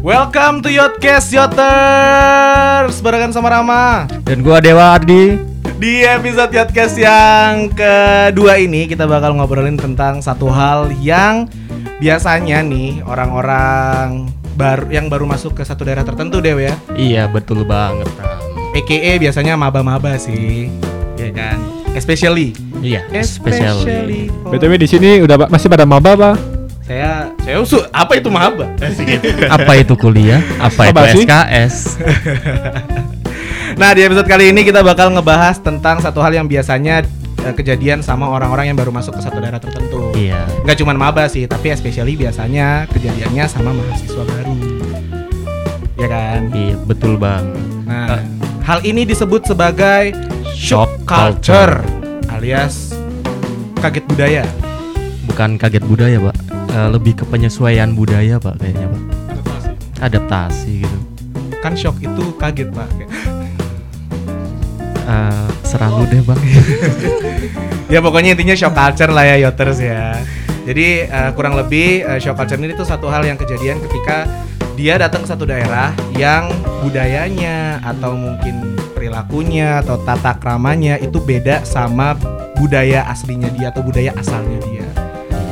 Welcome to Yotcast Yoters Barengan sama Rama Dan gua Dewa Ardi. Di episode Yotcast yang kedua ini Kita bakal ngobrolin tentang satu hal yang Biasanya nih orang-orang baru yang baru masuk ke satu daerah tertentu Dew ya Iya, betul banget. Ram. EKE biasanya maba-maba sih Ya kan Especially Iya, especially. BTW di sini udah masih pada maba apa? Saya saya usul apa itu maba? Apa itu kuliah? Apa itu sih? SKS? Nah di episode kali ini kita bakal ngebahas tentang satu hal yang biasanya eh, kejadian sama orang-orang yang baru masuk ke satu daerah tertentu. Iya. Nggak cuma maba sih, tapi especially biasanya kejadiannya sama mahasiswa baru. Ya kan? Iya, betul banget. Nah, hal ini disebut sebagai shock Shock culture alias kaget budaya. Bukan kaget budaya, Pak. Eh, lebih ke penyesuaian budaya, Pak, kayaknya, Pak. Adaptasi gitu. Kan shock itu kaget, Pak. Kayak, Eh, serah lu deh, Bang. ya pokoknya intinya shock culture lah ya Yoters ya. Jadi eh, kurang lebih eh, shock culture ini tuh satu hal yang kejadian ketika dia datang ke satu daerah yang budayanya atau mungkin perilakunya atau tata kramanya itu beda sama budaya aslinya dia atau budaya asalnya dia.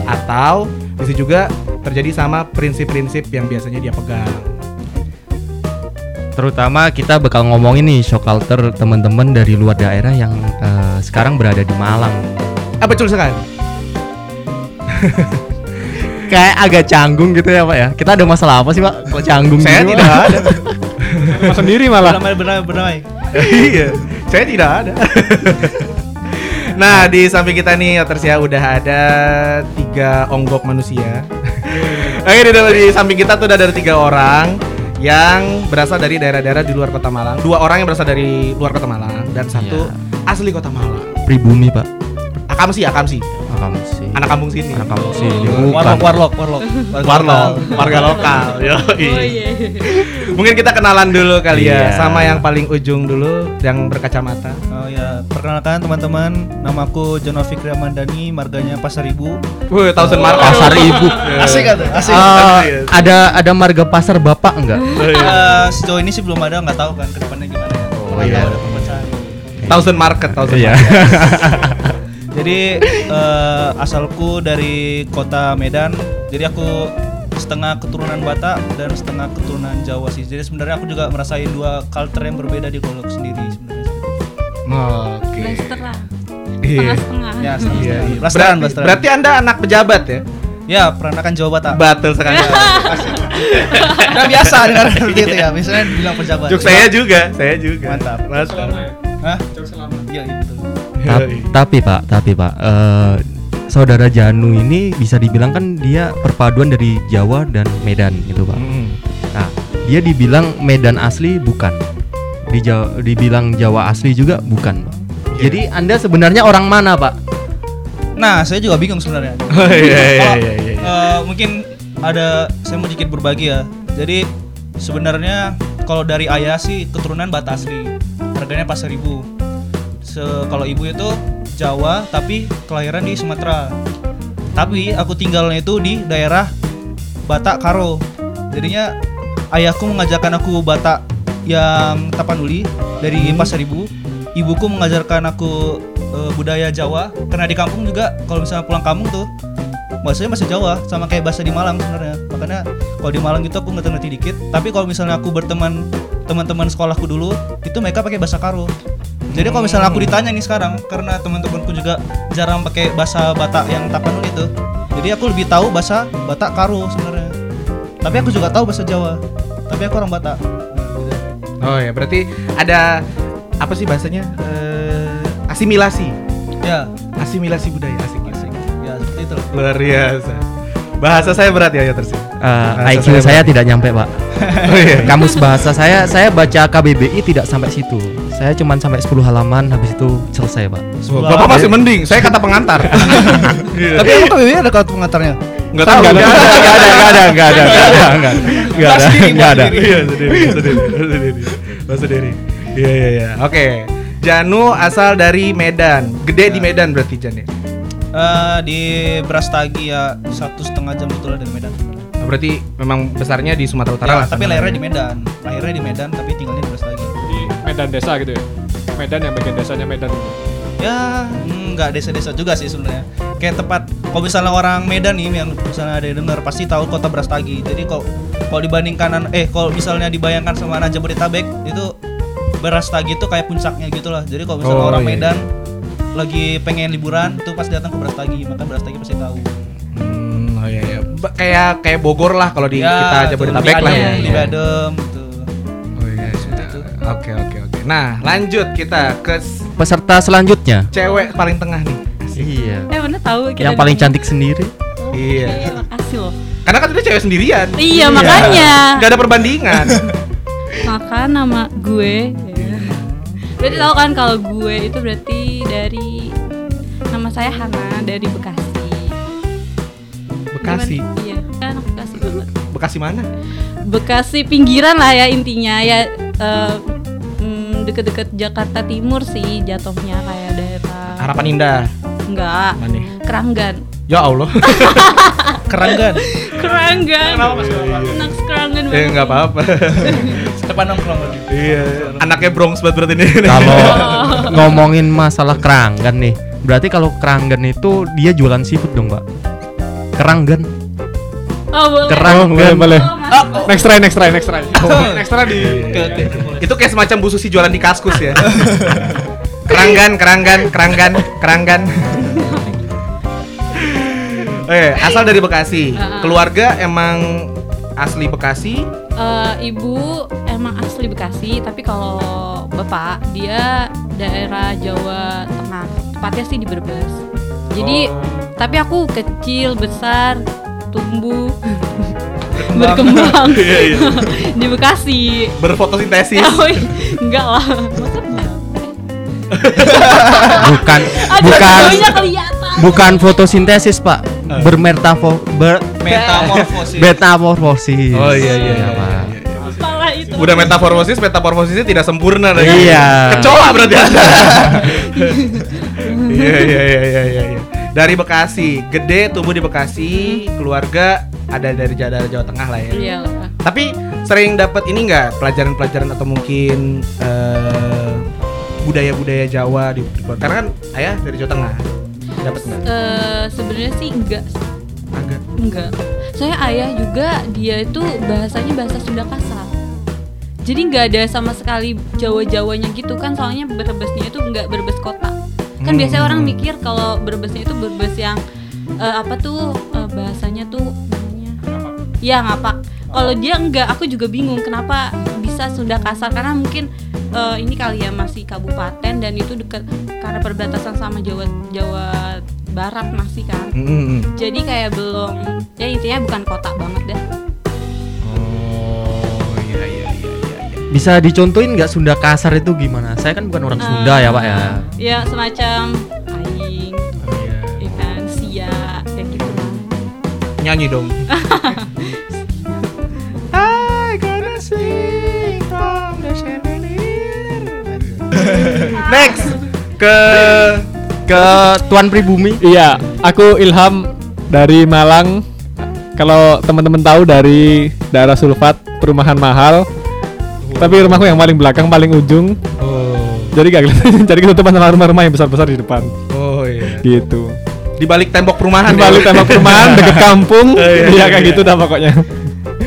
Atau bisa juga terjadi sama prinsip-prinsip yang biasanya dia pegang. Terutama kita bakal ngomongin nih shock culture teman-teman dari luar daerah yang eh, sekarang berada di Malang. Ah betul sekali. Kayak agak canggung gitu ya, Pak ya. Kita ada masalah apa sih, Pak? Kok canggung Saya gitu, tidak ada. Sendiri malah. Bernamai bernamai. iya, saya tidak ada. nah, di samping kita nih Otersia udah ada tiga onggok manusia. Oke, di, di samping kita tuh udah ada tiga orang yang berasal dari daerah-daerah di luar kota Malang. Dua orang yang berasal dari luar kota Malang dan satu asli kota Malang. Pribumi, Pak. Akamsi, Akamsi. Kamu sih. Anak kampung sini. Anak kampung sini. Warlock, warlock, warlock. Warlock, warga lokal. Yoi. Oh iya. Mungkin kita kenalan dulu kali ya Iya. sama yang paling ujung dulu yang berkacamata. Oh ya, perkenalkan teman-teman, namaku Jono Fikri Amandani, marganya Pasar Ibu. Wih, thousand mark. Pasar Ibu. Asik kan? Asik. Eh, ada ada marga pasar Bapak enggak? Eh, sejauh ini sih belum ada, nggak tahu kan ke depannya gimana. ya. Oh, iya. ada. Thousand market, thousand Iya. market. Jadi eh, asalku dari kota Medan. Jadi aku setengah keturunan Batak dan setengah keturunan Jawa sih. Jadi sebenarnya aku juga merasain dua culture yang berbeda di Golok sendiri sebenarnya. Oke. Lah. Iya. Setengah-setengah. Ya, Iya, iya. Blasteran, Berarti, blasteran. berarti Anda anak pejabat ya? Ya, peranakan Jawa Batak. Betul sekali. Udah biasa dengar seperti itu ya. Misalnya bilang pejabat. Juk saya juga, saya juga. Mantap. Mantap. Hah? Iya, iya betul. Ta- tapi Pak, tapi Pak, eh, saudara Janu ini bisa dibilang kan dia perpaduan dari Jawa dan Medan gitu Pak. Hmm. Nah, dia dibilang Medan asli bukan. Di Jawa, dibilang Jawa asli juga bukan. Pak. Iya. Jadi Anda sebenarnya orang mana Pak? Nah, saya juga bingung sebenarnya. Oh, iya, iya, iya, iya. eh, mungkin ada saya mau sedikit berbagi ya. Jadi sebenarnya kalau dari ayah sih keturunan Batak asli. Harganya pasar ibu. Se kalau ibu itu Jawa tapi kelahiran di Sumatera. Tapi aku tinggalnya itu di daerah Batak Karo. Jadinya ayahku mengajarkan aku Batak yang Tapanuli dari Pasar Ibu. Ibuku mengajarkan aku eh, budaya Jawa karena di kampung juga kalau misalnya pulang kampung tuh bahasanya bahasa Jawa sama kayak bahasa di Malang sebenarnya. Makanya kalau di Malang itu aku ngerti-ngerti dikit. Tapi kalau misalnya aku berteman teman-teman sekolahku dulu itu mereka pakai bahasa Karo. Jadi kalau misalnya aku ditanya nih sekarang karena teman-temanku juga jarang pakai bahasa Batak yang Tapanuli itu. Jadi aku lebih tahu bahasa Batak Karo sebenarnya. Tapi aku juga tahu bahasa Jawa. Tapi aku orang Batak. Oh ya, berarti ada apa sih bahasanya? Eh, asimilasi. Ya, Asimilasi budaya asik asik. ya seperti itu. Luar biasa. Bahasa saya berat ya ya terus. Eh, Bahasa IQ saya saya tidak nyampe Pak. Oh iya. Kamus bahasa saya saya baca KBBI tidak sampai situ. Saya cuma sampai 10 halaman habis itu selesai Pak. Wah, Bapak masih mending, saya kata pengantar. Iya. Tapi emang KBBI ada kartu pengantarnya? Enggak tahu. Enggak ada, enggak ada, enggak ada, enggak ada, enggak ada, enggak ada, enggak ada, enggak ada. Iya, sendiri, sendiri, sendiri. Mas sendiri. Iya, iya, iya. Oke. Janu asal dari Medan. Gede di Medan berarti Jan ya? Eh, di Brastagi ya satu setengah jam betul dari Medan. Berarti memang besarnya di Sumatera Utara Ya, lah. tapi lahirnya di Medan. Lahirnya di Medan tapi tinggalnya di Brastagi. Di Medan desa gitu ya. Medan yang bagian desanya Medan. Ya, nggak desa-desa juga sih sebenarnya. Kayak tempat kalau misalnya orang Medan nih yang misalnya ada yang dengar pasti tahu kota Brastagi. Jadi kok kalau dibandingkan eh kalau misalnya dibayangkan sama anak Jabodetabek itu Brastagi itu kayak puncaknya gitu lah. Jadi kalau misalnya Oh, orang iya. Medan lagi pengen liburan tuh pasti datang ke Brastagi, maka Brastagi pasti tahu. Kayak kayak Bogor lah kalau di Ya, kita tuh, Jabodetabek lah ya. Di Iya. Badem gitu. Oh iya. iya. Oke oke oke. Nah lanjut kita ke Peserta selanjutnya. cewek paling tengah nih. Iya. Eh mana tahu kita Yang paling di- cantik sendiri. Oh, Iya. oke, makasih loh. Karena kan dia cewek sendirian. Iya, makanya. Gak ada perbandingan. Maka nama gue ya. Berarti tahu kan kalau gue itu berarti dari nama saya Hana dari Bekasi. Bekasi. Gimana? Iya, kan anak Bekasi banget. Bekasi mana? Bekasi pinggiran lah ya intinya ya eh, mm, deket-deket Jakarta Timur sih jatuhnya kayak daerah Harapan Indah. enggak Mana? Keranggan Ya Allah. Keranggan. Keranggan Kenapa, Mas? anak Keranggan eh nggak apa-apa. Depan nongkrong lagi. iya. Anaknya Bronx banget berarti ini. Kalau ngomongin masalah keranggan nih, berarti kalau keranggan itu dia jualan seafood dong, Mbak. Keranggan. oh boleh Keranggan. boleh, boleh. Oh, masuk. Next try, next try, next try. next try di Oke, oke. Itu kayak semacam Bu Susi jualan di kaskus ya. keranggan, keranggan, keranggan, keranggan. Eh, asal dari Bekasi. Ah. Keluarga emang asli Bekasi. Eh, ibu emang asli Bekasi, tapi kalau bapak dia daerah Jawa Tengah, tepatnya sih di Brebes. Jadi, Oh. tapi aku kecil, besar, tumbuh, Berkembang. berkembang Iya, iya. di Bekasi. Berfotosintesis. Oh, enggak lah? Bukan Aduh, bukan bukan fotosintesis, Pak. Bermetafo ber Metamorfosis. metamorfosis. Oh iya iya. iya, Pak. iya, iya. Apalah itu. Udah metamorfosis, metamorfosisnya tidak sempurna lagi. Iya. Kecoa berarti ada. Iya iya iya iya iya. Dari Bekasi, gede tumbuh di Bekasi, keluarga ada dari Jawa, Jawa Tengah lah ya. Iya. Tapi sering dapat ini nggak pelajaran-pelajaran atau mungkin eh, budaya-budaya Jawa di, di karena kan ayah dari Jawa Tengah. Dapat nggak? Eh, sebenarnya sih enggak Agak. Enggak. Saya ayah juga dia itu bahasanya bahasa Sunda kasar. Jadi nggak ada sama sekali Jawa-Jawanya gitu kan soalnya Brebesnya itu nggak Brebes kota. Kan Hmm. biasanya orang mikir kalau Brebesnya itu Brebes yang eh, apa tuh eh, bahasanya tuh namanya. Iya ngapak. Kalau dia enggak, aku juga bingung kenapa bisa Sunda kasar karena mungkin eh, ini kali ya masih kabupaten dan itu dekat karena perbatasan sama Jawa Jawa Barat masih kan Mm-mm. jadi kayak belum ya intinya bukan kota banget deh Bisa dicontohin nggak Sunda kasar itu gimana? Saya kan bukan orang Sunda ya, Pak ya. ya semacam aing Oh, iya. ikan sia kayak gitu Nyanyi dong. I gonna sing from the chandelier. Next ke Ke Tuan Pribumi. Iya, aku Ilham dari Malang. Kalau teman-teman tahu dari daerah Sulfat, perumahan mahal. Tapi rumahku yang paling belakang, paling ujung. Oh. Jadi gak kelihatan. Jadi ketutupan sama rumah-rumah yang besar-besar di depan. Oh iya. Gitu. Di balik tembok perumahan. Di balik ya? tembok perumahan dekat kampung. Oh, iya, Iya iya, kayak iya. gitu dah pokoknya.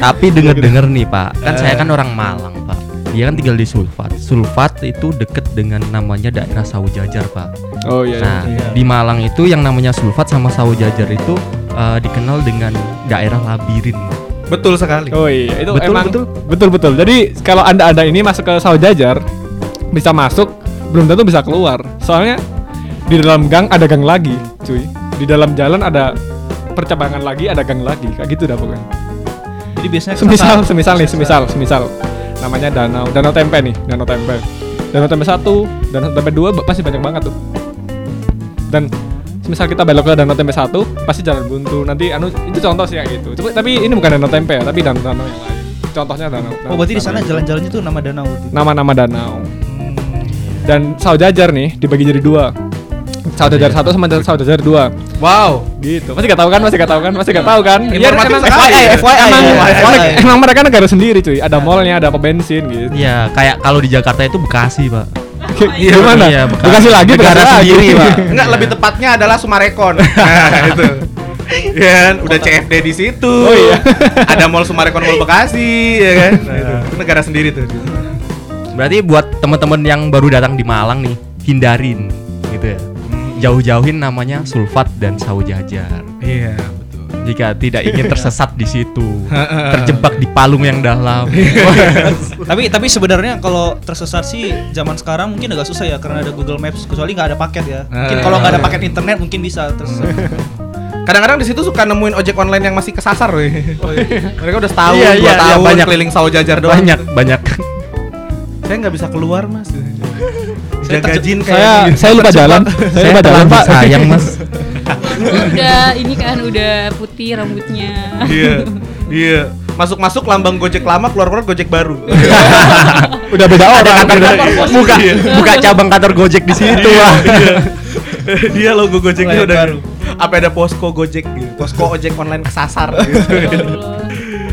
Tapi denger-denger nih Pak, kan saya kan orang Malang Pak. Dia kan tinggal di Sulfat. Sulfat itu deket dengan namanya daerah Sawojajar Pak. Oh iya. Nah, iya. di Malang itu yang namanya Sulfat sama Sawojajar itu eh, dikenal dengan daerah labirin. Betul sekali. Oh iya, itu Betul, emang betul. betul betul. Jadi kalau anda ada ini masuk ke Saujajar bisa masuk, belum tentu bisa keluar. Soalnya di dalam gang ada gang lagi, cuy. Di dalam jalan ada percabangan lagi, ada gang lagi, kayak gitu dah pokoknya. Jadi biasanya Semisal, kesasar- semisal nih, semisal, semisal. Namanya danau, danau tempe nih, danau tempe. Danau tempe satu, danau tempe dua pasti banyak banget tuh. Dan semisal kita belok ke danau tempe satu, pasti jalan buntu. Nanti anu itu contoh sih kayak gitu. Coba, tapi ini bukan danau tempe ya, tapi danau danau yang lain. Contohnya danau. Oh berarti di danau sana yang- jalan-jalannya tuh nama danau. nama-nama danau. Dan Saujajar nih dibagi jadi dua. Saujajar satu sama Saujajar dua. Wow. gitu masih gak tahu kan masih gak tahu kan masih gak tahu kan Informatif emang, sekali. FYI, FYI, emang, ya, emang, FYI. emang mereka negara sendiri cuy ada mallnya ada apa bensin gitu Iya, kayak kalau di Jakarta itu Bekasi, Pak. Iya, gimana iya, Bekasi. Bekasi lagi Negara Bekasi lagi. sendiri, Pak. Enggak, lebih tepatnya adalah Sumarekon. Nah, itu. Ya kan, udah CFD di situ. Oh, iya. Ada Mall Sumarekon Mall Bekasi, ya kan. Nah, itu. Itu negara sendiri tuh. Berarti buat teman-teman yang baru datang di Malang nih, hindarin gitu ya. Jauh-jauhin namanya sulfat dan sawo jajar. Iya. Jika tidak ingin tersesat di situ, terjebak di palung yang dalam. tapi tapi sebenarnya kalau tersesat sih zaman sekarang mungkin agak susah ya karena ada Google Maps kecuali nggak ada paket ya. Mungkin kalau nggak ada paket internet mungkin bisa tersesat. Kadang-kadang di situ suka nemuin ojek online yang masih kesasar, weh. Mereka udah setahun, Iya, dua iya, iya, tahun banyak. keliling sawo jajar doang. banyak, banyak. Saya nggak bisa keluar, Mas. Saya Jaga jin saya kayak saya lupa jalan saya lupa jalan pak sayang, Mas. Udah ini kan udah putih rambutnya Iya. Iya. Masuk-masuk lambang Gojek lama, keluar-keluar Gojek baru. udah beda orang buka buka cabang kantor Gojek di situ, Pak. Dia logo Gojeknya udah baru. apa ada posko Gojek gitu. Posko ojek online kesasar gitu.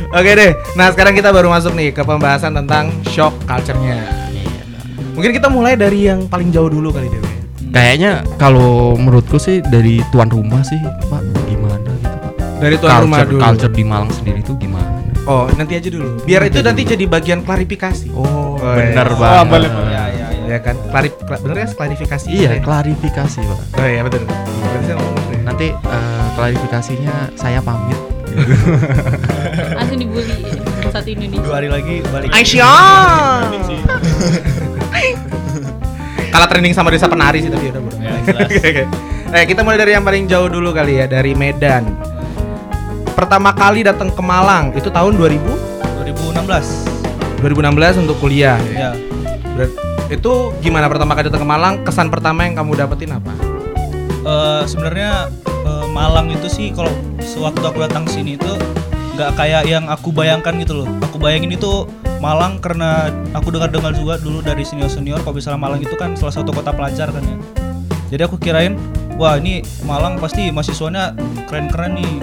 Oke deh. Nah, sekarang kita baru masuk nih ke pembahasan tentang shock culture-nya. Mungkin kita mulai dari yang paling jauh dulu kali Dewi. Kayaknya kalau menurutku sih dari tuan rumah sih, Pak, gimana gitu, Pak? Dari tuan culture, rumah dulu. culture di Malang sendiri itu gimana? Oh, nanti aja dulu. Biar itu nanti jadi bagian klarifikasi. Oh, Oh, bener iya. banget. Oh, boleh. ya ya ya. Ya kan? Klarif kla- bener ya klarifikasi. Iya, ya? klarifikasi, Pak. Oh iya betul. Bener ya? Nanti eh, klarifikasinya saya pamit. langsung dibully satu Indonesia Dua hari lagi balik. Aisyah. Kalah trending sama desa penari sih tapi udah bro. Ya. Eh kita mulai dari yang paling jauh dulu kali ya dari Medan. Pertama kali datang ke Malang itu tahun 2000 2016. 2016 untuk kuliah. Ya. Berat- itu gimana pertama kali datang ke Malang? Kesan pertama yang kamu dapetin apa? Eh, sebenarnya eh, Malang itu sih kalau sewaktu aku datang sini itu nggak kayak yang aku bayangkan gitu loh. Aku bayangin itu Malang karena aku dengar-dengar juga dulu dari senior-senior kalau misalnya Malang itu kan salah satu kota pelajar kan ya. Jadi aku kirain wah ini Malang pasti mahasiswanya keren-keren nih.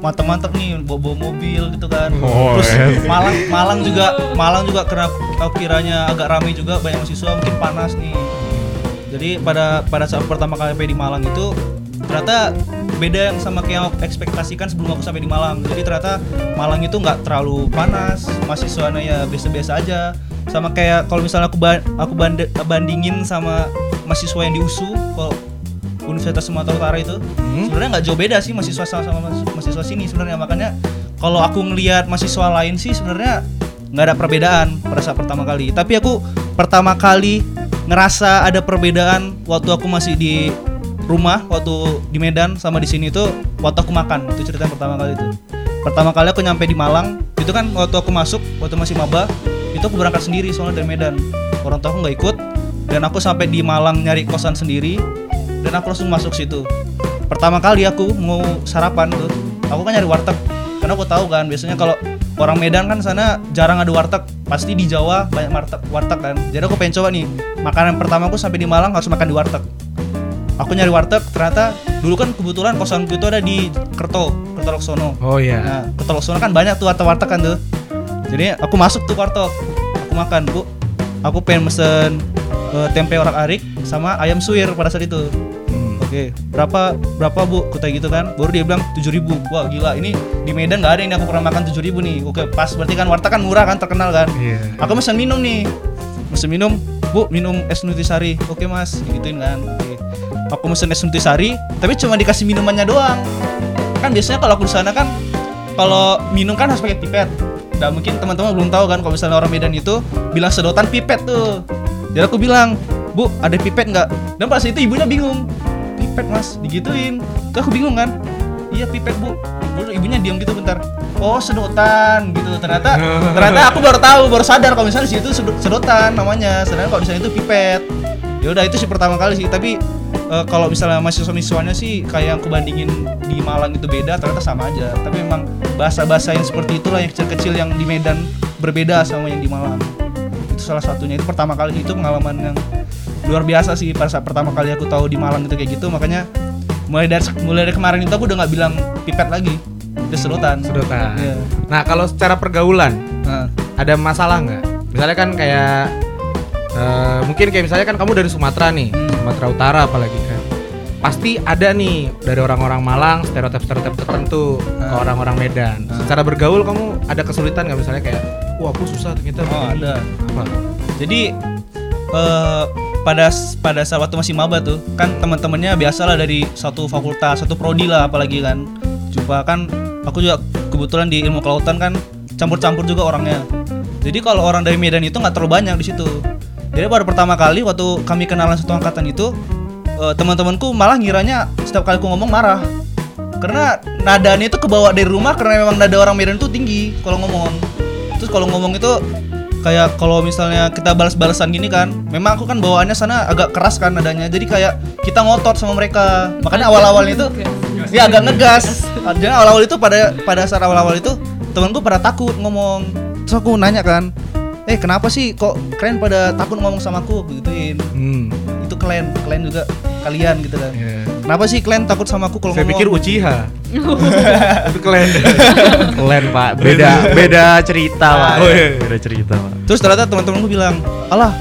Mantap-mantap nih bawa-bawa mobil gitu kan. Oh, Terus yes. Malang Malang juga Malang juga karena aku kiranya agak ramai juga banyak mahasiswa mungkin panas nih. Jadi pada pada saat pertama kali di Malang itu ternyata beda yang sama kayak yang aku ekspektasikan sebelum aku sampai di Malang. Jadi ternyata Malang itu nggak terlalu panas, mahasiswanya ya biasa-biasa aja. Sama kayak kalau misalnya aku ba- aku band- bandingin sama mahasiswa yang di USU kalau Universitas Sumatera Utara itu sebenarnya nggak jauh beda sih mahasiswa sama, sama mahas- mahasiswa sini sebenarnya makanya kalau aku ngelihat mahasiswa lain sih sebenarnya nggak ada perbedaan pada saat pertama kali tapi aku pertama kali ngerasa ada perbedaan waktu aku masih di rumah waktu di Medan sama di sini tuh waktu aku makan. Itu cerita yang pertama kali itu. Pertama kali aku nyampe di Malang itu kan waktu aku masuk waktu masih maba itu aku berangkat sendiri soalnya dari Medan. Orang tua aku nggak ikut dan aku sampai di Malang nyari kosan sendiri dan aku langsung masuk situ. Pertama kali aku mau sarapan tuh aku kan nyari warteg. Karena aku tahu kan biasanya kalau orang Medan kan sana jarang ada warteg. Pasti di Jawa banyak warteg warteg kan. Jadi aku pengen coba nih makanan pertama aku sampai di Malang harus makan di warteg aku nyari warteg ternyata dulu kan kebetulan kosanku itu ada di Kerto Kerto Laksono Oh iya. Nah, ke Teluk kan banyak tuh warteg-warteg kan tuh. Jadi aku masuk tuh warteg, aku makan bu. Aku pengen mesen eh, tempe orak arik sama ayam suwir pada saat itu. Hmm. Oke, berapa berapa bu? Kutai gitu kan. Baru dia bilang 7000 Wah gila, ini di Medan nggak ada ini aku pernah makan 7000 nih. Oke, pas berarti kan warteg kan murah kan terkenal kan. Iya. Aku mesen minum nih. Mesen minum, Bu, minum es nutrisari. Oke, Mas. Gituin kan. Aku mesen es nutrisari, tapi cuma dikasih minumannya doang. Kan biasanya kalau aku di sana kan kalau minum kan harus pakai pipet. Nah, mungkin teman-teman belum tahu kan kalau misalnya orang Medan itu bilang sedotan pipet tuh. Jadi aku bilang, "Bu, ada pipet nggak?" Dan pas itu ibunya bingung. Pipet, Mas, digituin. Terus aku bingung kan? Iya, pipet, Bu. Baru ibunya diam gitu bentar. Oh, sedotan gitu. Ternyata ternyata aku baru tahu, baru sadar kalau misalnya di situ sedot- sedotan namanya. Sedangkan kalau misalnya itu pipet. Ya udah itu sih pertama kali sih, tapi eh, kalau misalnya mahasiswa-mahasiswanya sih kayak yang aku bandingin di Malang itu beda, ternyata sama aja. Tapi memang bahasa-bahasa yang seperti itulah yang kecil-kecil yang di Medan berbeda sama yang di Malang. Itu salah satunya. Itu pertama kali itu pengalaman yang luar biasa sih pada saat pertama kali aku tahu di Malang itu kayak gitu, makanya mulai dari mulai dari kemarin itu aku udah nggak bilang pipet lagi udah sedotan Sedotan. Iya. Nah, kalau secara pergaulan Nah, ada masalah nggak? Misalnya kan kayak eh, mungkin kayak misalnya kan kamu dari Sumatera nih, Hmm. Sumatera Utara apalagi kan. Pasti ada nih dari orang-orang Malang stereotip-stereotip tertentu ke Ah. orang-orang Medan. Ah. Secara bergaul kamu ada kesulitan nggak misalnya kayak, wah aku susah ternyata. Oh, begini." ada. Apa? Jadi eh pada pada saat waktu masih maba tuh kan teman-temannya biasalah dari satu fakultas, satu prodi lah apalagi kan. Jumpa kan aku juga kebetulan di ilmu kelautan kan campur-campur juga orangnya. Jadi kalau orang dari Medan itu nggak terlalu banyak di situ. Jadi pada pertama kali waktu kami kenalan satu angkatan itu eh, teman-temanku malah ngiranya setiap kali aku ngomong marah. Karena nadanya itu kebawa dari rumah karena memang nada orang Medan itu tinggi kalau ngomong. Terus kalau ngomong itu kayak kalau misalnya kita balas-balasan gini kan, memang aku kan bawaannya sana agak keras kan nadanya. Jadi kayak kita ngotot sama mereka. Makanya awal-awal itu ya agak ngegas. Jadi awal-awal itu pada pada saat awal-awal itu temanku pada takut ngomong. Terus aku nanya kan, eh kenapa sih kok kalian pada takut ngomong sama aku? Gituin. Hmm. Itu kalian, kalian juga kalian gitu kan. iya. Kenapa sih kalian takut sama aku kalau Saya ngomong? pikir Uchiha. Itu kalian. Keren pak, beda beda cerita pak. Oh, iya. Beda cerita pak. Terus ternyata teman-temanku bilang, alah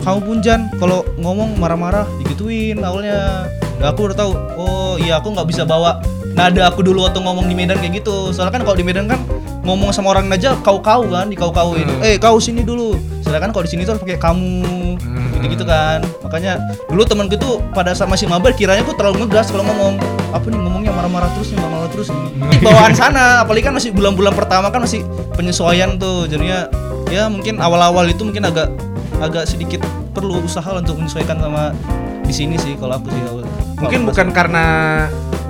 kamu punjan kalau ngomong marah-marah digituin awalnya. Nah, aku udah tahu. Oh iya aku nggak bisa bawa nada aku dulu waktu ngomong di Medan kayak gitu. Soalnya kan kalau di Medan kan ngomong sama orang aja kau-kau kan, di kau-kauin. Hmm. Eh kau sini dulu. Sedangkan kalau di sini tuh harus pakai kamu, Hmm. gitu-gitu kan. Makanya dulu temanku tuh pada saat masih mabar kiranya aku terlalu ngegas kalau ngomong. Apa nih ngomongnya marah-marah terus nih, marah-marah terus. Ini bawaan sana, apalagi kan masih bulan-bulan pertama kan masih penyesuaian tuh. Jadinya ya mungkin awal-awal itu mungkin agak agak sedikit perlu usaha untuk menyesuaikan sama di sini sih kalau aku sih awal. Mungkin bukan karena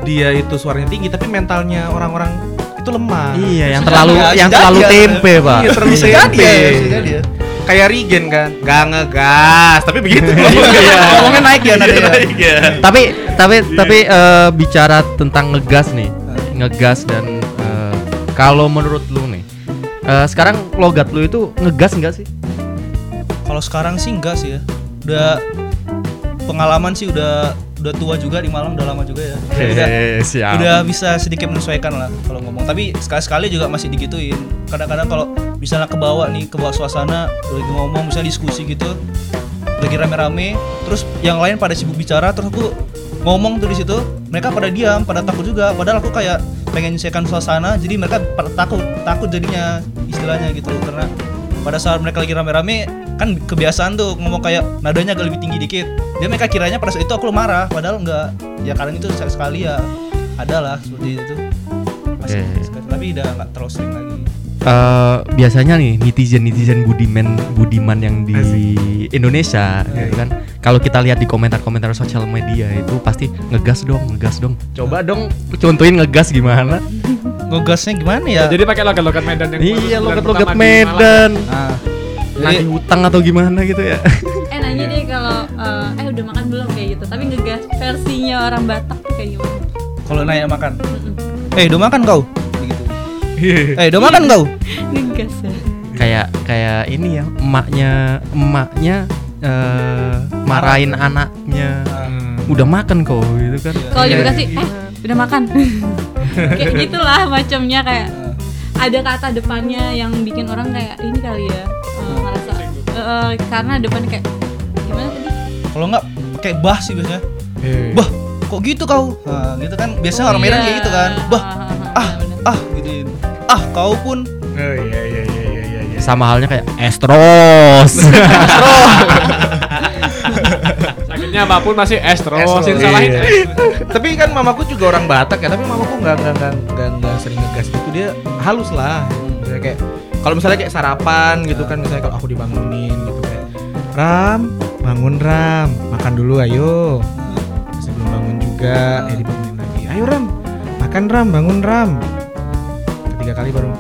dia itu suaranya tinggi, tapi mentalnya orang-orang itu lemah. Iya, yang terlalu yang terlalu tempe pak. Iya, terlalu jadi tempe. ya, bisa jadi ya. Kayak Regen kan, gak ngegas, tapi begitu. Iya. Ngomongnya naik ya nadanya. Naik ya. tapi tapi tapi eh, bicara tentang ngegas nih, ngegas dan eh, kalau menurut lu nih, eh, sekarang logat lu itu ngegas enggak sih? Kalau sekarang sih enggak sih ya. Udah pengalaman sih udah udah tua juga di Malang udah lama juga ya. Udah, siap. udah bisa sedikit menyesuaikan lah kalau ngomong. Tapi sekali-sekali juga masih digituin. Kadang-kadang kalau misalnya ke bawah nih, ke bawah suasana lagi ngomong misalnya diskusi gitu, lagi rame-rame, terus yang lain pada sibuk bicara, terus aku ngomong tuh di situ, mereka pada diam, pada takut juga. Padahal aku kayak pengen menyesuaikan suasana, jadi mereka pada takut, takut jadinya istilahnya gitu. Karena pada saat mereka lagi rame-rame kan kebiasaan tuh ngomong kayak nadanya agak lebih tinggi dikit. Dia mereka kiranya pada saat itu aku marah padahal enggak ya kadang itu sekali sekali ya ada lah seperti itu. Masih sekali- tapi udah nggak terlalu sering lagi Eh, biasanya nih netizen netizen budiman budiman yang di Indonesia gitu kan? Kalau kita lihat di komentar-komentar sosial media itu pasti ngegas dong ngegas dong. Coba dong. Contohin ngegas gimana? Ngegasnya gimana ya? Jadi pakai logat-logat Medan yang iya bulan logat pertama logat di Malang. Medan nah nagih hutang atau gimana gitu ya? Eh nanya deh kalau eh, eh udah makan belum? Kayak gitu. Tapi ngegas versinya orang Batak tuh kayak gimana? Kalau nanya makan? Eh udah makan kau eh udah makan kau? Ngegas ya kayak kayak ini ya emaknya emaknya eh, marahin anaknya. Hmm. udah makan kok gitu kan? Kalau Iya. dikasih eh udah makan. Kayak gitulah macamnya kayak ada kata depannya yang bikin orang kayak ini kali ya ngerasa eh, karena depannya kayak gimana tadi? Kalau nggak pakai bah sih biasanya. Iya. bah kok gitu kau? Nah, gitu kan. Biasanya Oh, orang Medan iya. kayak gitu kan. Bah ah ah gituin ah kau pun Oh iya iya iya iya iya. iya. sama halnya kayak estros Sakitnya apa pun masih estro, Estro, sing salahin. iya. tapi kan mamaku juga orang Batak ya, tapi mamaku nggak nggak nggak nggak nggak sering ngegas gitu dia halus lah. Misalnya kayak kalau misalnya kayak sarapan gitu kan, misalnya kalau aku dibangunin gitu kayak Ram, bangun Ram, makan dulu ayo. Sebelum bangun juga, ya dibangunin lagi. Ayo Ram, makan Ram, bangun Ram. Ketiga kali baru.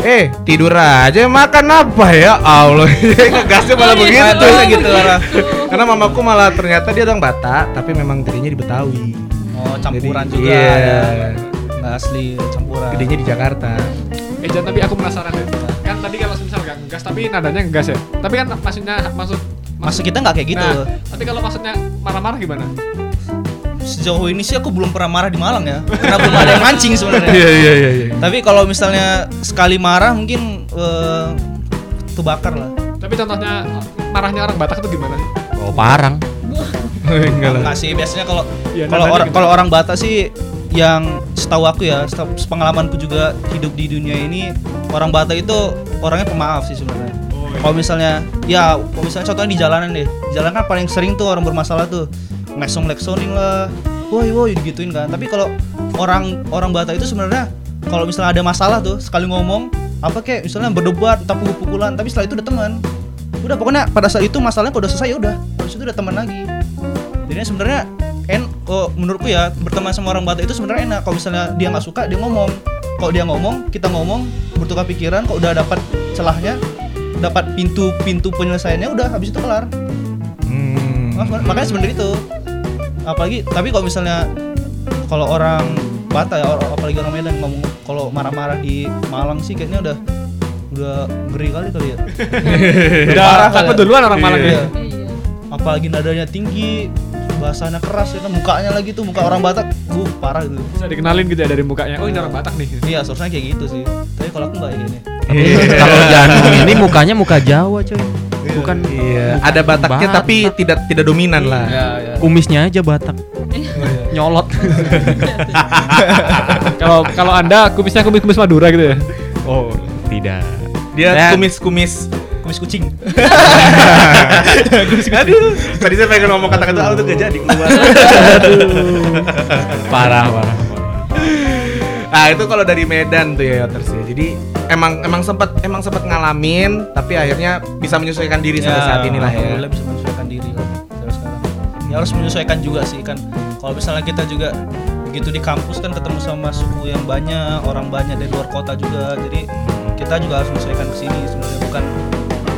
Eh tidur aja makan apa ya Allah ngegasnya malah Oh, iya. begitu Biasa gitu orang karena mamaku malah ternyata dia orang Batak tapi memang gedenya di Betawi. oh campuran Jadi, juga iya. ya asli campuran Gedenya di Jakarta. Eh Jan, tapi aku penasaran. Kan tadi kalau misal gak ngegas tapi nadanya ngegas ya. Tapi kan maksudnya maksud Maksud kita nggak kayak gitu Nah, tapi kalau maksudnya marah-marah gimana? Sejauh ini sih aku belum pernah marah di Malang ya. Karena belum ada yang mancing sebenarnya. Iya iya iya. iya. Tapi kalau misalnya sekali marah mungkin eh, terbakar lah. Tapi contohnya marahnya orang Batak itu gimana? Oh, parang. Enggak lah. Sih, biasanya kalau Iya, kalau orang gitu. kalau orang Batak sih yang setahu aku ya, setahu pengalamanku juga hidup di dunia ini orang Batak itu orangnya pemaaf sih sebenarnya. Kalau misalnya ya, kalau misalnya contohnya di jalanan deh. Di jalanan kan paling sering tuh orang bermasalah tuh ngesong leksonin lah. Woi woi digituin kan. Tapi kalau orang orang Batak itu sebenarnya kalau misalnya ada masalah tuh sekali ngomong apa kayak misalnya berdebat entah pukul-pukulan tapi setelah itu udah teman. Udah pokoknya pada saat itu masalahnya kalau udah selesai ya udah. Habis itu udah teman lagi. Jadi sebenarnya en oh, menurutku ya berteman sama orang Batak itu sebenarnya enak. Kalau misalnya dia nggak suka dia ngomong. Kalau dia ngomong kita ngomong bertukar pikiran kalau udah dapat celahnya dapat pintu pintu penyelesaiannya udah habis itu kelar. Hmm. Makanya sebenarnya itu apalagi tapi kalau misalnya kalau orang Batak ya or- apalagi orang Medan ngomong kalau marah-marah di Malang sih kayaknya udah udah ngeri kali kali ya Udah Parah kali takut ya. duluan orang Malang Iya. ya. Iya. apalagi nadanya tinggi bahasanya keras ya kan mukanya lagi tuh muka orang Batak uh parah gitu Bisa dikenalin gitu ya dari mukanya. Oh, ini orang Batak nih. iya seharusnya kayak gitu sih tapi kalau aku nggak kayak gini Kalau Janung ini mukanya muka Jawa, coy. Bukan Iya, ada Bataknya Batak. tapi tidak tidak dominan lah. Ya ya kumisnya aja Batak. Nyolot. Kalau kalau Anda kumisnya kumis-kumis Madura gitu ya. oh, tidak. Dia kumis-kumis. kumis kucing Aduh, tadi saya pengen ngomong kata-kata "Ah, itu gak jadi keluar. Parah, parah. Nah itu kalau dari Medan tuh ya Yoters ya. Jadi emang emang sempat emang sempat ngalamin, tapi akhirnya bisa menyesuaikan diri sampai saat ini lah ya. alhamdulillah bisa menyesuaikan diri lah ya harus menyesuaikan juga sih kan. Kalau misalnya kita juga begitu di kampus kan ketemu sama suku yang banyak orang banyak dari luar kota juga. Jadi kita juga harus menyesuaikan ke sini sebenarnya. Bukan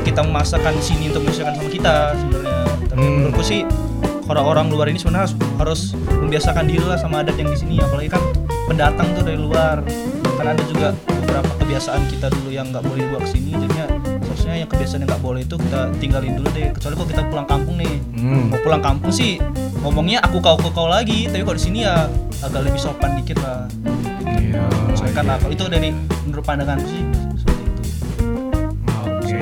kita memaksakan sini untuk menyesuaikan sama kita sebenarnya. Tapi Hmm. menurutku sih kalau orang luar ini sebenarnya harus, harus membiasakan diri lah sama adat yang di sini. Apalagi kan pendatang tuh dari luar. Kan ada juga beberapa kebiasaan kita dulu yang nggak boleh dibawa ke sini jadinya seharusnya yang kebiasaan yang nggak boleh itu kita tinggalin dulu deh kecuali kalau kita pulang kampung nih Hmm. mau pulang kampung sih ngomongnya aku kau kau kau lagi tapi kalau di sini ya agak lebih sopan dikit lah Iya. menyesuaikan lah Kalau itu dari menurut pandangan sih seperti itu Oke.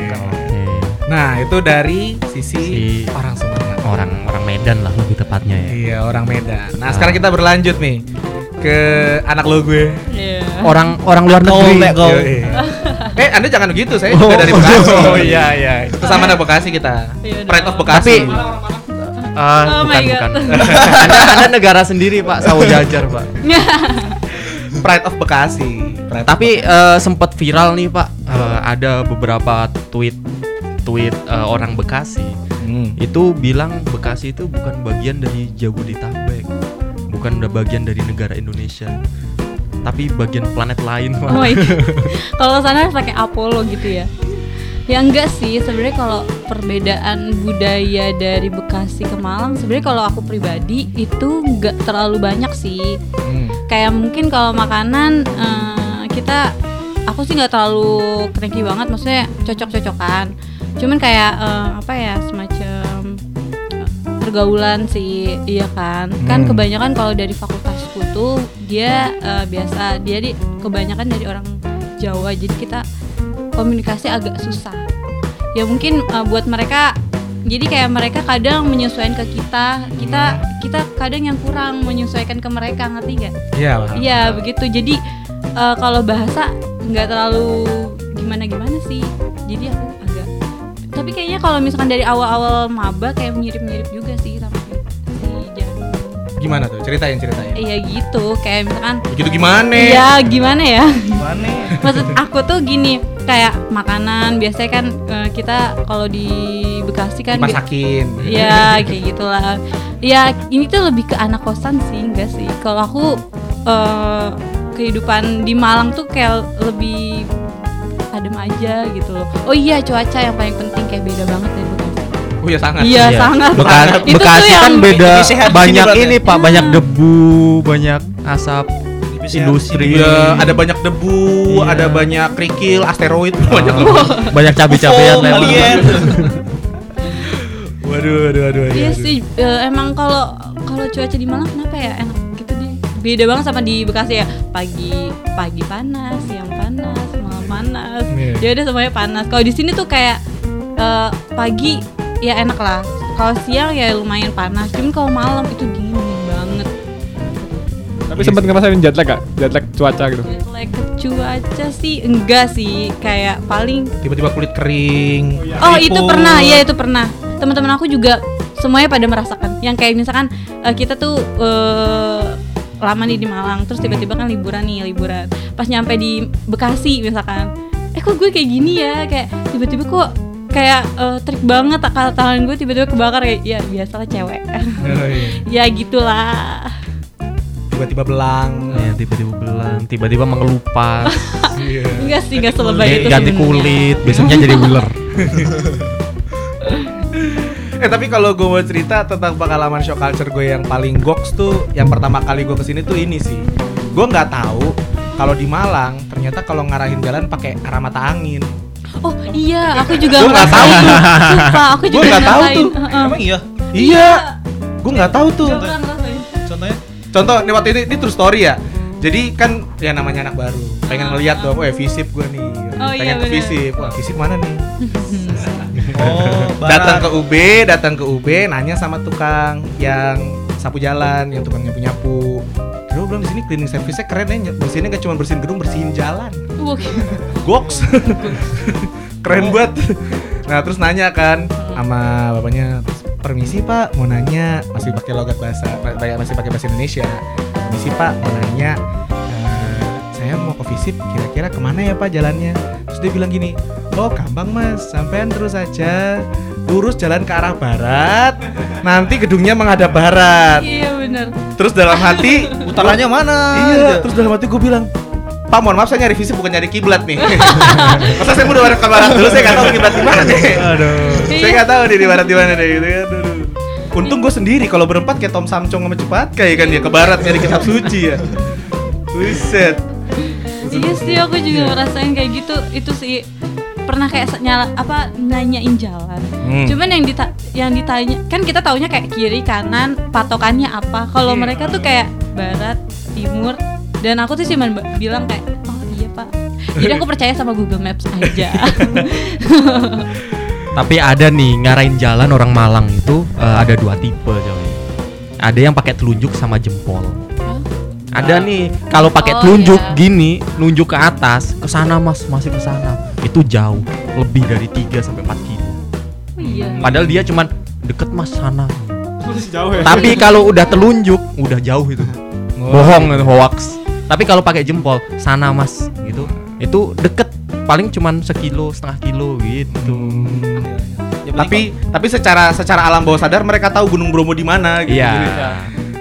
Nah itu dari sisi Si- orang Sumatera. Orang orang Medan lah lebih tepatnya ya. Iya orang Medan. Nah sekarang kita berlanjut nih ke anak lo gue. Iya. Orang orang luar negeri. Eh anda jangan begitu, saya juga dari Bekasi. Oh iya iya. Kesama anak Bekasi kita. Iya Pride of. Bekasi. Tapi Ah, Oh my bukan God. bukan. anda, anda negara sendiri Pak, sawo jajar Pak. Pride of Bekasi. Pride of Tapi eh, sempat viral nih Pak, Eh, ada beberapa tweet tweet eh, orang Bekasi Hmm. itu bilang Bekasi itu bukan bagian dari Jabodetabek, bukan udah bagian dari negara Indonesia, tapi bagian planet lain. Oh God. Kalau sana pakai Apollo gitu ya. Ya enggak sih, sebenarnya kalau perbedaan budaya dari Bekasi ke Malang, sebenarnya kalau aku pribadi itu enggak terlalu banyak sih. Hmm. Kayak mungkin kalau makanan eh, kita aku sih nggak terlalu cranky banget, maksudnya cocok-cocokan. Cuman kayak eh, apa ya semacam eh, pergaulan sih, iya kan? Kan Hmm. kebanyakan kalau dari fakultasku tuh dia eh, biasa dia di kebanyakan dari orang Jawa, jadi kita komunikasi agak susah. Ya mungkin eh, buat mereka jadi kayak mereka kadang menyesuaikan ke kita, kita kita kadang yang kurang menyesuaikan ke mereka, ngerti nggak? Iya, paham. Iya begitu. Jadi eh, kalau bahasa nggak terlalu gimana gimana sih. Jadi aku agak. Tapi kayaknya kalau misalkan dari awal-awal maba kayak mirip-mirip juga sih sama. Gimana tuh? Ceritain, ceritain. Iya gitu. Kayak misalkan. Begitu gimana? Iya gimana ya? gimana Maksud aku tuh gini kayak makanan biasanya kan eh, kita kalau di Bekasi kan bi- Dimasakin. Ya kayak gitulah. Ya ini tuh lebih ke anak kosan sih enggak sih. Kalau aku eh, kehidupan di Malang tuh kayak lebih adem aja gitu loh. Oh iya cuaca yang paling penting kayak beda banget dari Bekasi. Oh ya sangat. Iya sangat. Beka- Itu Bekasi kan beda lebih sehat di banyak berarti. ini Pak, banyak debu, banyak asap Lebih industri. di. Iya, ada banyak debu, Iya. ada banyak kerikil, asteroid, banyak Oh, banyak cabai-cabean UFO, lewat. alien. Waduh, waduh, waduh. Iya sih eh, emang kalau kalau cuaca di Malang kenapa ya enak gitu deh beda banget sama di Bekasi ya pagi pagi panas siang panas malam panas Iya. ya udah semuanya panas kalau di sini tuh kayak eh, pagi ya enak lah kalau siang ya lumayan panas cuman kalau malam itu dingin banget Tapi sempat ngerasain jet lag gak? Jet lag cuaca gitu. Jet lag ke cuaca sih enggak sih kayak paling Tiba-tiba kulit kering. Oh itu Keriput. pernah, ya itu pernah. Teman-teman aku juga semuanya pada merasakan. Yang kayak misalkan eh, kita tuh eh, lama nih di Malang, terus tiba-tiba kan liburan nih liburan. Pas nyampe di Bekasi misalkan, eh kok gue kayak gini ya, kayak tiba-tiba kok kayak eh, trik banget akal tangan gue tiba-tiba kebakar kayak ya biasalah cewek. Oh, iya. ya gitulah. Tiba-tiba belang. Ya, tiba-tiba belang, tiba-tiba mengelupas, Iya. Enggak sih, enggak selebay itu ganti kulit, biasanya jadi ular. Eh tapi kalau gue mau cerita tentang pengalaman shock culture gue yang paling goks tuh, yang pertama kali gue ke sini tuh ini sih. Gue nggak tahu kalau di Malang ternyata kalau ngarahin jalan pakai arah mata angin. Oh iya, aku juga Gua nggak tahu tuh. Sumpah, aku juga nggak tahu tuh. Emang iya? Iya, gue nggak tahu tuh. Contohnya? Contoh, nih waktu ini, ini true story ya. Jadi kan ya namanya anak baru, pengen ngeliat dong, eh visip gue nih, Oh, pengen iya, ke visip, wah visip mana nih? Oh, datang ke. UB, datang ke UB, nanya sama tukang yang sapu jalan, yang tukang nyapu nyapu. Terus gue bilang di sini cleaning service-nya keren ya, bersihinnya nggak cuma bersihin gedung, bersihin jalan. Wah, Goks, keren banget. Nah terus nanya kan sama bapaknya, permisi pak, mau nanya, masih pakai logat bahasa, banyak masih pakai bahasa Indonesia. Permisi pak, mau nanya, eh, saya mau ke visip, kira-kira ke mana ya pak jalannya? Terus dia bilang gini, oh gampang mas, sampean terus aja, lurus jalan ke arah barat, nanti gedungnya menghadap barat. Iya bener Terus dalam hati, Utaranya mana? Iya, terus dalam hati gue bilang, Pak mohon maaf saya nyari visi bukan nyari kiblat nih. Masa saya udah barat ke barat dulu saya nggak tahu kiblat di mana nih. Aduh. Saya Iya. nggak tahu nih di barat di mana deh gitu kan. Aduh. Untung gue sendiri kalau berempat kayak Tom Samcong sama Cepat kayak kan ya ke barat nyari kitab suci ya. Buset. Iya sih aku juga ngerasain kayak gitu Itu sih pernah kayak nyala apa nanyain jalan Hmm. cuman yang dita yang ditanya kan kita taunya kayak kiri kanan patokannya apa kalau Iya. mereka tuh kayak barat timur dan aku tuh cuma bilang kayak oh iya pak jadi aku percaya sama Google Maps aja Tapi ada nih ngarahin jalan orang Malang itu eh, ada dua tipe coy. Ada yang pakai telunjuk sama jempol. Ada nih kalau pakai Oh, telunjuk iya. gini, nunjuk ke atas, ke sana Mas, masih ke sana. Itu jauh, lebih dari 3 sampai 4 kilo. oh, iya Padahal dia cuman deket Mas sana. Masih jauh ya. Tapi kalau udah telunjuk, udah jauh itu. Bohong itu hoax. Tapi kalau pakai jempol, sana Mas gitu. Itu deket, paling cuman sekilo, setengah kilo gitu. Ya, paling Tapi tapi secara secara alam bawah sadar mereka tahu Gunung Bromo di mana gitu. Iya. Jadi,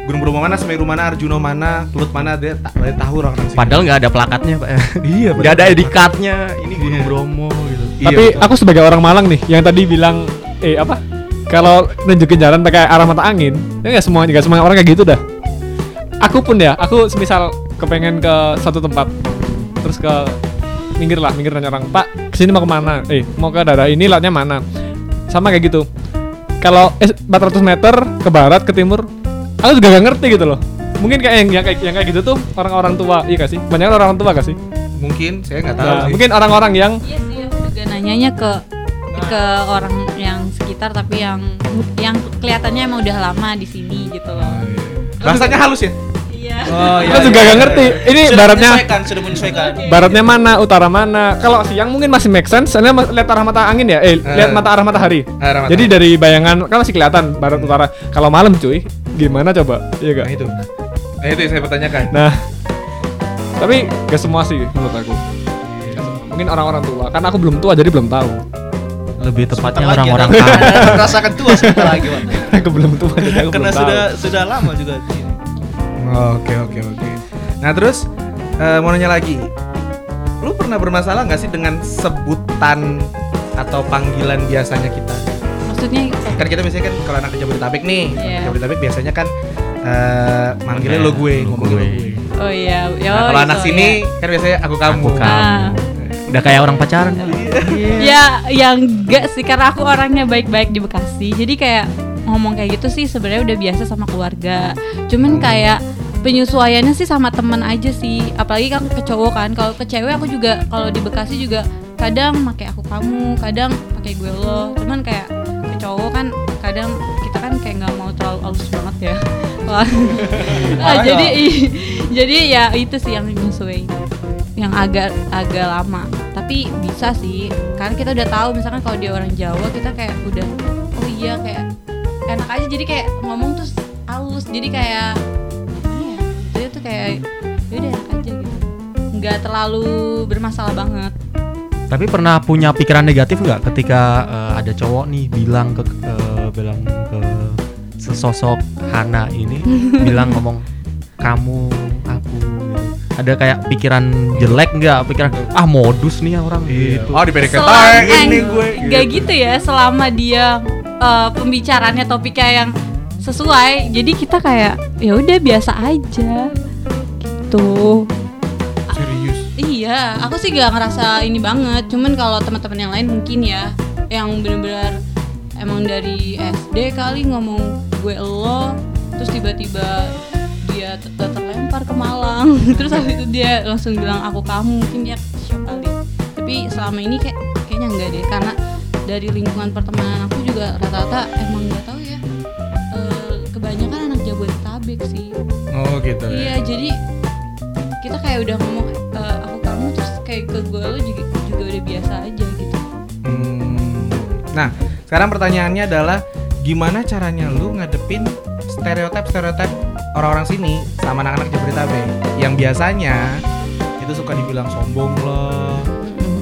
Gunung Bromo mana, Semeru mana, Arjuna mana, Kelut mana, dia, ta- dia tahu orang-orang sini. Padahal nggak ada plakatnya, Pak. Iya, Nggak ada card-nya. Ini Gunung Iya. Bromo gitu. Iya, Tapi betul. aku sebagai orang Malang nih, yang tadi bilang eh apa? Kalau nunjukin jalan pakai arah mata angin, ya nggak semua nggak semua orang kayak gitu dah. Aku pun ya, aku semisal kepengen ke satu tempat, terus ke minggir lah, minggir nanya orang, Pak, ke sini mau ke mana? Eh, mau ke daerah ini, latnya mana? Sama kayak gitu. Kalau eh, 400 meter ke barat, ke timur, aku juga gak ngerti gitu loh. Mungkin kayak yang, yang kayak yang kayak gitu tuh orang-orang tua, iya gak sih? Banyak orang tua gak sih? mungkin saya nggak tahu Nah, sih. mungkin orang-orang yang Iya sih aku juga nanyanya ke ke orang yang sekitar tapi yang yang kelihatannya emang udah lama di sini gitu loh. Bahasanya halus ya? Iya. Oh, Kita juga gak ngerti. Ini sudah baratnya menyesuaikan, sudah menyesuaikan. baratnya mana, utara mana. Kalau siang mungkin masih make sense, soalnya lihat arah mata angin ya. Eh, lihat mata arah matahari. Arah mata- Jadi dari bayangan kan masih kelihatan barat utara. Kalau malam cuy, gimana coba? Iya Nah gak? itu. Nah itu yang saya pertanyakan. Nah, tapi gak semua sih menurut aku. Mungkin orang-orang tua, karena aku belum tua jadi belum tahu. Lebih tepatnya orang-orang kaya. Anda merasakan tua sebentar lagi, Pak. aku belum tua jadi aku Karena belum sudah tahu. sudah lama juga. Oke oke oke. Nah terus eh, mau nanya lagi, lu pernah bermasalah nggak sih dengan sebutan atau panggilan biasanya kita? Maksudnya Kan kita biasanya kan kalau anak di Jabodetabek nih, Iya. Jabodetabek biasanya kan eh, manggilnya lo gue, Lo gue. gue. oh iya, ya Nah, kalau anak sini kan biasanya aku kamu. Aku kamu. Ah. Udah kayak orang pacaran. Ya, yang enggak sih karena aku orangnya baik-baik di Bekasi. Jadi kayak ngomong kayak gitu sih sebenarnya udah biasa sama keluarga. Cuman kayak penyesuaiannya sih sama temen aja sih. Apalagi kan ke cowok kan. Kalau ke cewek aku juga kalau di Bekasi juga kadang pakai aku kamu kadang pakai gue lo. Cuman kayak ke cowok kan kadang kita kan kayak nggak mau terlalu halus banget ya. Wah. Ah, jadi jadi ya itu sih yang menyesuai yang agak agak lama. Tapi bisa sih. Karena kita udah tahu misalkan kalau dia orang Jawa kita kayak udah oh iya kayak enak aja jadi kayak ngomong terus halus jadi kayak gimana ya jadi tuh kayak ya udah enak aja gitu nggak terlalu bermasalah banget Tapi pernah punya pikiran negatif nggak ketika eh, ada cowok nih bilang ke eh, bilang ke sesosok Hana ini bilang ngomong kamu aku gitu. Ada kayak pikiran jelek nggak? Pikiran ah modus nih orang gitu. Oh di PDKT ini gue. nggak gitu ya selama dia eh, pembicaraannya topiknya yang sesuai jadi kita kayak ya udah biasa aja gitu Serius. Iya, aku sih gak ngerasa ini banget. Cuman kalau teman-teman yang lain mungkin ya, yang bener-bener emang dari SD kali ngomong gue lo, terus tiba-tiba dia t- terlempar ke Malang, terus habis itu dia langsung bilang aku kamu, mungkin dia shock kali. Tapi selama ini kayak kayaknya enggak deh, karena dari lingkungan pertemanan aku juga rata-rata emang nggak tahu ya. eh, kebanyakan anak Jabodetabek sih. Oh gitu. Iya, jadi kita kayak udah ngomong eh, aku kamu terus kayak ke gue lo juga juga udah biasa aja gitu. Hmm. Nah, sekarang pertanyaannya adalah gimana caranya lu ngadepin stereotip-stereotip orang-orang sini sama anak-anak Jabodetabek yang biasanya itu suka dibilang sombong lah,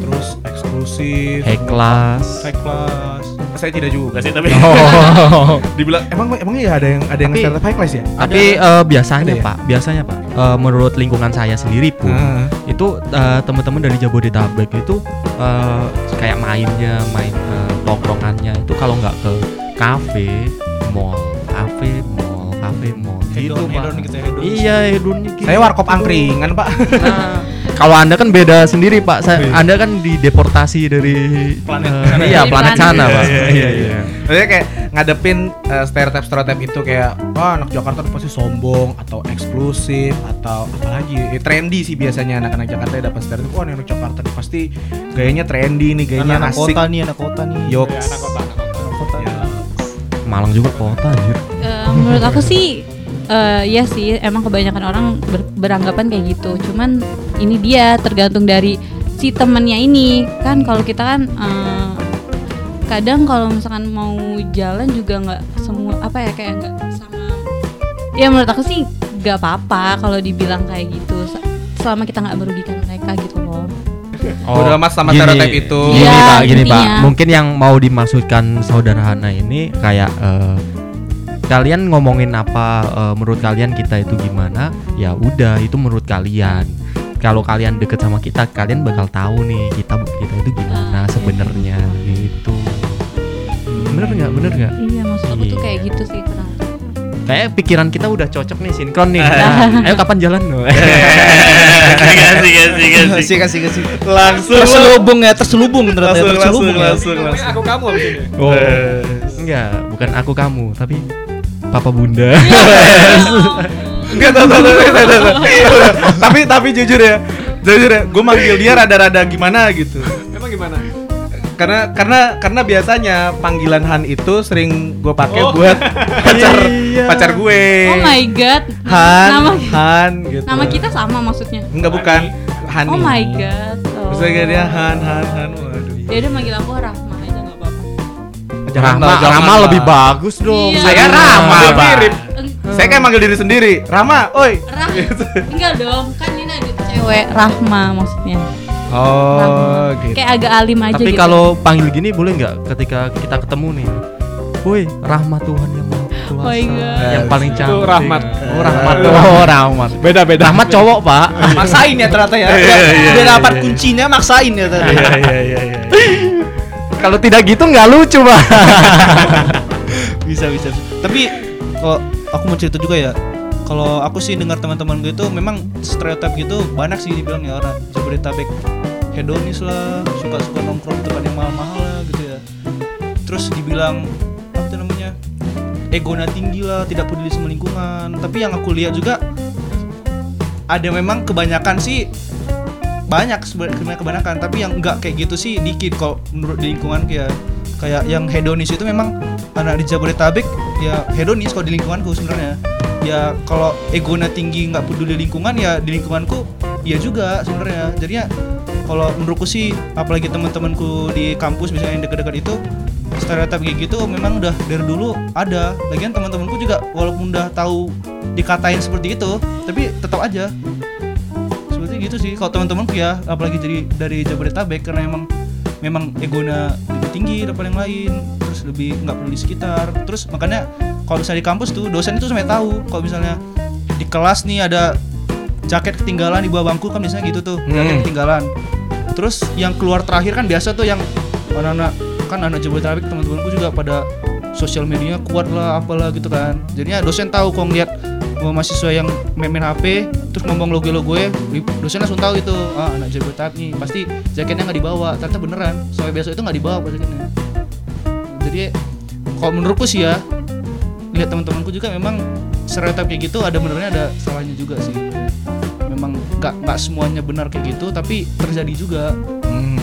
terus eksklusif, High class. high class. Saya tidak juga sih tapi Oh. dibilang emang emangnya ya ada yang ada yang Tapi- high class ya? Tapi eh, biasanya Ada ya? Pak, biasanya Pak, eh, menurut lingkungan saya sendiri pun Ah. itu eh, teman-teman dari Jabodetabek itu eh, kayak mainnya, main eh, tongkrongannya itu kalau nggak ke kafe, mall, kafe, mall, kafe, mall. gitu, Hedon, Pak. hedon gitu ya, hedon. Iya, hedonnya gitu. Saya warkop angkringan, Pak. Nah, kalau Anda kan beda sendiri, Pak. Saya, Iya. Anda kan dideportasi dari Planet eh, sana. iya, planet sana, Pak. Iya, iya, iya. Maksudnya kayak ngadepin uh, stereotip-stereotip itu kayak oh anak Jakarta tuh pasti sombong atau eksklusif atau apalagi eh, trendy sih biasanya anak-anak Jakarta ya dapat stereotip oh anak Jakarta nih pasti gayanya trendy nih gayanya anak asik kota nih, anak kota nih. Yok. Ya, anak kota, anak kota. Anak kota. Ya. Malang juga kota anjir. Eh, menurut aku sih eh ya sih emang kebanyakan orang ber- beranggapan kayak gitu. Cuman ini dia tergantung dari si temennya ini kan kalau kita kan eh, kadang kalau misalkan mau jalan juga nggak semua apa ya kayak nggak sama ya menurut aku sih nggak apa-apa kalau dibilang kayak gitu Se- selama kita nggak merugikan mereka gitu loh Bodo amat sama gini- stereotip itu. Gini Iya, Pak, gini Pak. Mungkin yang mau dimaksudkan saudara Hana ini kayak eh, kalian ngomongin apa eh, menurut kalian kita itu gimana? Ya udah, itu menurut kalian. Kalau kalian deket sama kita, kalian bakal tahu nih kita kita itu gimana Ah, sebenarnya gitu. Bener nggak? Bener nggak? iya maksud aku tuh Iya. kayak gitu sih kurang Kayak pikiran kita udah cocok nih, sinkron nih. Ayo kapan jalan? Kasih kasih Kasih kasih kasih. Langsung Terselubung ya, terselubung ternyata ya, langsung langsung terselubung ya. langsung Ngomongin langsung. aku kamu abis ini. Oh. Enggak, bukan aku kamu, tapi papa bunda. Enggak tahu tahu. Tapi tapi jujur ya. Jujur ya, gue manggil dia rada-rada gimana gitu. Emang gimana? karena karena karena biasanya panggilan Han itu sering gue pakai Oh. buat pacar Iya. pacar gue. oh my god Han, nama Han gitu. nama kita sama maksudnya enggak bukan Hani. oh my god oh. Kayak dia Han Han Han. Waduh. Ya udah manggil aku Rahma aja nggak apa-apa. Rama lah. lebih bagus dong. Iya. Saya Rama, Hampir Pak. mirip. Eng- Saya kayak manggil diri sendiri. Rama, oi. Rah, enggak dong, kan ini ada cewek Rahma maksudnya. Oh, Rahma. gitu. Kayak agak alim aja Tapi gitu. kalau panggil gini boleh nggak ketika kita ketemu nih? Woi, rahmat Tuhan yang maha kuasa. Oh my God. Yang paling Itu cantik. rahmat. Oh, rahmat. Oh, rahmat. Beda beda. Rahmat cowok, Pak. Maksain ya ternyata ya. Iya, iya, iya, dapat iya. kuncinya maksain ya tadi. Iya iya iya iya. Kalau tidak gitu nggak lucu, Pak. bisa bisa bisa. tapi kalau aku mau cerita juga ya kalau aku sih dengar teman-teman gue itu memang stereotip gitu banyak sih dibilang ya orang Jabodetabek hedonis lah suka-suka nongkrong di tempat yang mahal-mahal lah gitu ya. Terus dibilang apa tuh namanya egonya tinggi lah tidak peduli sama lingkungan. Tapi yang aku lihat juga ada memang kebanyakan sih banyak sebenarnya kebanyakan tapi yang enggak kayak gitu sih dikit kok menurut lingkungan kayak kayak yang hedonis itu memang anak di Jabodetabek ya hedonis kalau di lingkunganku sebenarnya. Ya kalau egonya tinggi nggak peduli lingkungan ya di lingkunganku ya juga sebenarnya. Jadinya kalau menurutku sih apalagi teman-temanku di kampus misalnya yang dekat-dekat itu stereotip kayak gitu memang udah dari dulu ada. Lagian teman-temanku juga walaupun udah tahu dikatain seperti itu tapi tetap aja. Seperti gitu sih kalau teman-temanku ya apalagi jadi dari Jabodetabek karena emang memang egonya tinggi daripada yang lain terus lebih nggak peduli sekitar. Terus makanya kalau misalnya di kampus tuh dosen itu sampai tahu. Kalau misalnya di kelas nih ada jaket ketinggalan di bawah bangku kan biasanya gitu tuh jaket Hmm. ketinggalan. Terus yang keluar terakhir kan biasa tuh yang anak-anak kan anak Jabodetabek teman-temanku juga pada sosial media kuat lah apalah gitu kan. Jadinya dosen tahu kok ngeliat mahasiswa yang main-main HP terus ngomong logo-logo ya dosen langsung tahu itu ah anak Jabodetabek nih pasti jaketnya nggak dibawa ternyata beneran sampai besok itu nggak dibawa pas jaketnya jadi kalau menurutku sih ya lihat teman-temanku juga memang stereotip kayak gitu ada benernya ada salahnya juga sih memang nggak nggak semuanya benar kayak gitu tapi terjadi juga Hmm,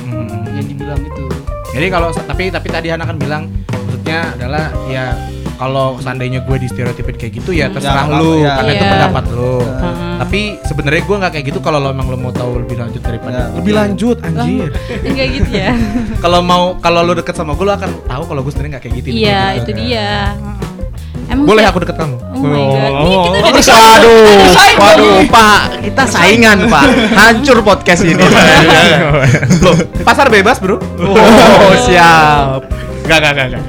yang dibilang itu Jadi kalau tapi tapi tadi Hana kan bilang maksudnya adalah ya kalau seandainya gue di stereotipin kayak gitu ya Hmm. terserah Ya, lu ya. karena itu Iya. pendapat lu. Heeh. Tapi sebenarnya gue nggak kayak gitu kalau lo emang lo mau tahu lebih lanjut daripada Ya, lebih iya. lanjut anjir. enggak gitu ya kalau mau kalau lo deket sama gue lo akan tahu kalau gue sebenarnya nggak kayak gitu. iya gitu. itu dia Heeh. emang Boleh aku deket kamu? oh my god Nih, kita udah di Waduh, waduh, Pak, kita saingan, Pak. Hancur podcast ini. Loh, pasar bebas bro. oh, siap. Gak gak gak gak.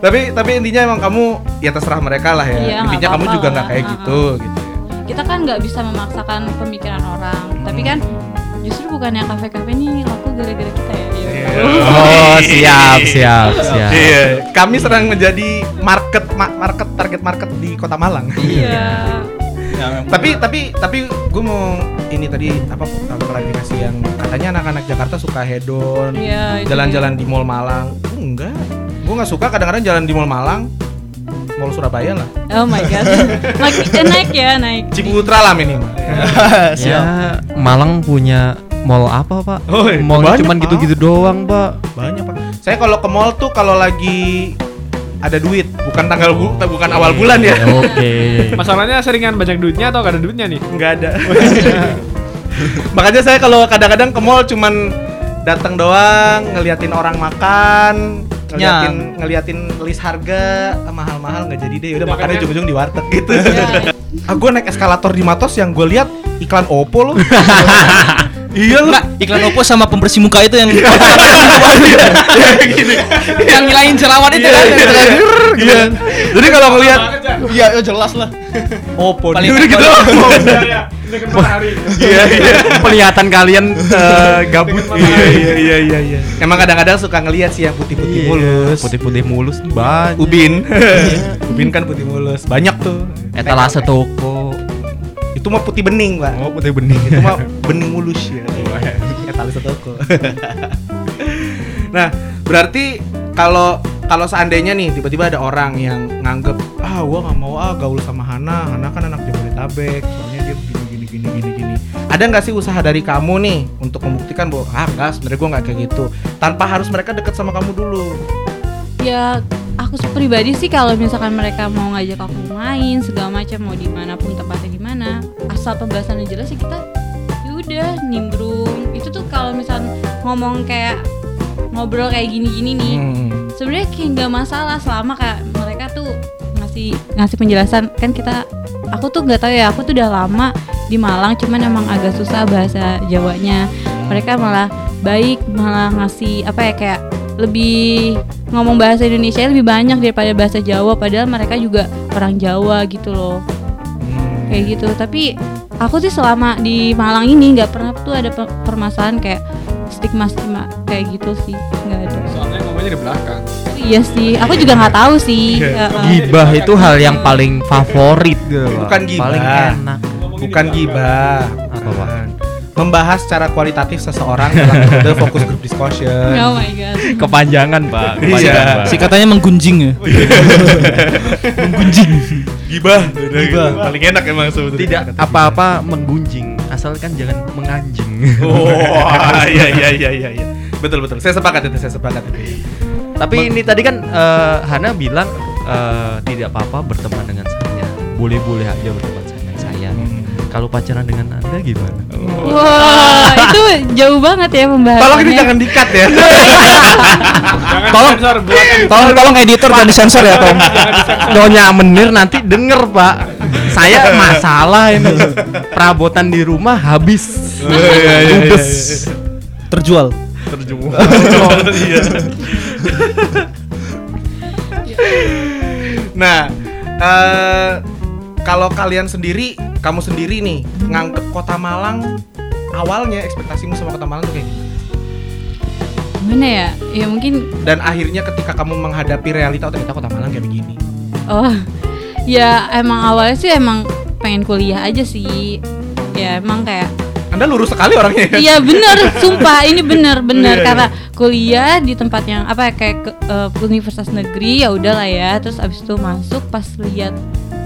Tapi tapi intinya emang kamu ya terserah mereka lah ya. Iya, intinya kamu juga nggak kayak gitu gitu. Ya. kita kan nggak bisa memaksakan pemikiran orang tapi kan justru bukannya kafe-kafe ini laku gara-gara kita ya Iya. Oh, siap, siap, siap. Iya, kami sedang menjadi market ma- market target market di Kota Malang. iya ya, memang tapi tapi tapi gue mau ini tadi apa kalau klarifikasi yang katanya anak-anak Jakarta suka hedon, Iya, jalan-jalan di Mall Malang. Enggak, gue nggak suka kadang-kadang jalan di Mall Malang, Mall Surabaya lah, oh my god Makin eh, naik ya naik Ciputra lah minimal. Ya, Malang punya mall apa, Pak? Oh, iya, Mallnya banyak, cuman gitu-gitu doang, Pak. Banyak pak. Saya kalau ke mall tuh kalau lagi ada duit, bukan tanggal bu, bukan awal bulan ya. Oke. Masalahnya seringan banyak duitnya atau gak ada duitnya nih? nggak ada makanya saya kalau kadang-kadang ke mall cuman datang doang ngeliatin orang makan ngeliatin ngeliatin list harga ah, mahal-mahal nggak jadi deh. Udah Udah makannya ujung-ujung di warteg gitu. Iya. ah gue naik eskalator di Matos yang gue lihat iklan Oppo loh. Iya loh. Enggak, iklan Oppo sama pembersih muka itu yang yang ngilangin jerawat itu kan. Iya. jadi kalau ngelihat Iya, ya jelas lah. Oppo Paling- gitu gitu iya iya Penglihatan kalian eh, gabut. iya iya iya iya iya emang kadang-kadang suka ngelihat sih yang putih-putih mulus Putih-putih mulus banyak. Ubin. Ubin kan putih mulus. Banyak tuh. Etalase toko. Itu mah putih bening, Pak. Oh, putih bening. Itu mah bening mulus ya. Etalase toko. nah, berarti kalau kalau seandainya nih tiba-tiba ada orang yang nganggep ah gua nggak mau ah gaul sama Hana Hana kan anak Jabodetabek soalnya dia begini gini gini gini. Ada nggak sih usaha dari kamu nih untuk membuktikan bahwa ah enggak sebenarnya gua nggak kayak gitu. Tanpa harus mereka deket sama kamu dulu. Ya aku pribadi sih kalau misalkan mereka mau ngajak aku main segala macam mau di mana pun tempatnya di mana asal pembahasannya jelas sih kita yaudah nimbrung. Itu tuh kalau misalkan ngomong kayak ngobrol kayak gini-gini nih Hmm. sebenarnya kayak nggak masalah selama kayak mereka tuh ngasih ngasih penjelasan kan kita aku tuh nggak tahu ya aku tuh udah lama di Malang cuman emang agak susah bahasa Jawanya. Mereka malah baik malah ngasih apa ya kayak lebih ngomong bahasa Indonesia lebih banyak daripada bahasa Jawa padahal mereka juga orang Jawa gitu loh. Kayak gitu. Tapi aku sih selama di Malang ini nggak pernah tuh ada pe- permasalahan kayak stigma stigma kayak gitu sih. Nggak ada. Soalnya ngomongnya di belakang. iya sih aku juga nggak tahu sih Iya. Heeh. Gibah itu hal yang paling favorit gitu. Bukan gibah. Paling enak. bukan gibah Apa, Pak? Bukan. membahas secara kualitatif seseorang dalam metode fokus group discussion. Oh my god. Kepanjangan, Pak. Iya. Pak. Si katanya menggunjing ya. Gibah, Gibah. paling enak emang sebetulnya. Tidak apa-apa menggunjing, asalkan jangan menganjing. Oh, iya iya iya iya iya. Betul betul. Saya sepakat itu, saya sepakat itu. Tapi ini tadi kan eh, Hana bilang eh, tidak apa-apa berteman dengan saya. Boleh-boleh aja berteman dengan saya. Kalau pacaran dengan Anda gimana? Wah, itu jauh banget ya pembahasannya. Tolong ini jangan dikat ya. Tolong sensor buat Tolong tolong editor dan disensor ya, Tom. Nyonya Menir nanti denger Pak Saya masalah ini Perabotan di rumah habis Ludes Terjual. Terjemur. Iya. Nah, eh, kalau kalian sendiri, kamu sendiri nih nganggep Kota Malang awalnya ekspektasimu sama Kota Malang tuh kayak gimana? Gimana ya? Ya mungkin Dan akhirnya ketika kamu menghadapi realita oh, ternyata Kota Malang kayak begini. oh ya emang awalnya sih emang pengen kuliah aja sih. Ya emang kayak Anda lurus sekali orangnya. ya? Iya bener, sumpah ini bener bener Iya, iya. karena kuliah di tempat yang apa ya, kayak ke, eh, universitas negeri ya udahlah ya. Terus abis itu masuk pas lihat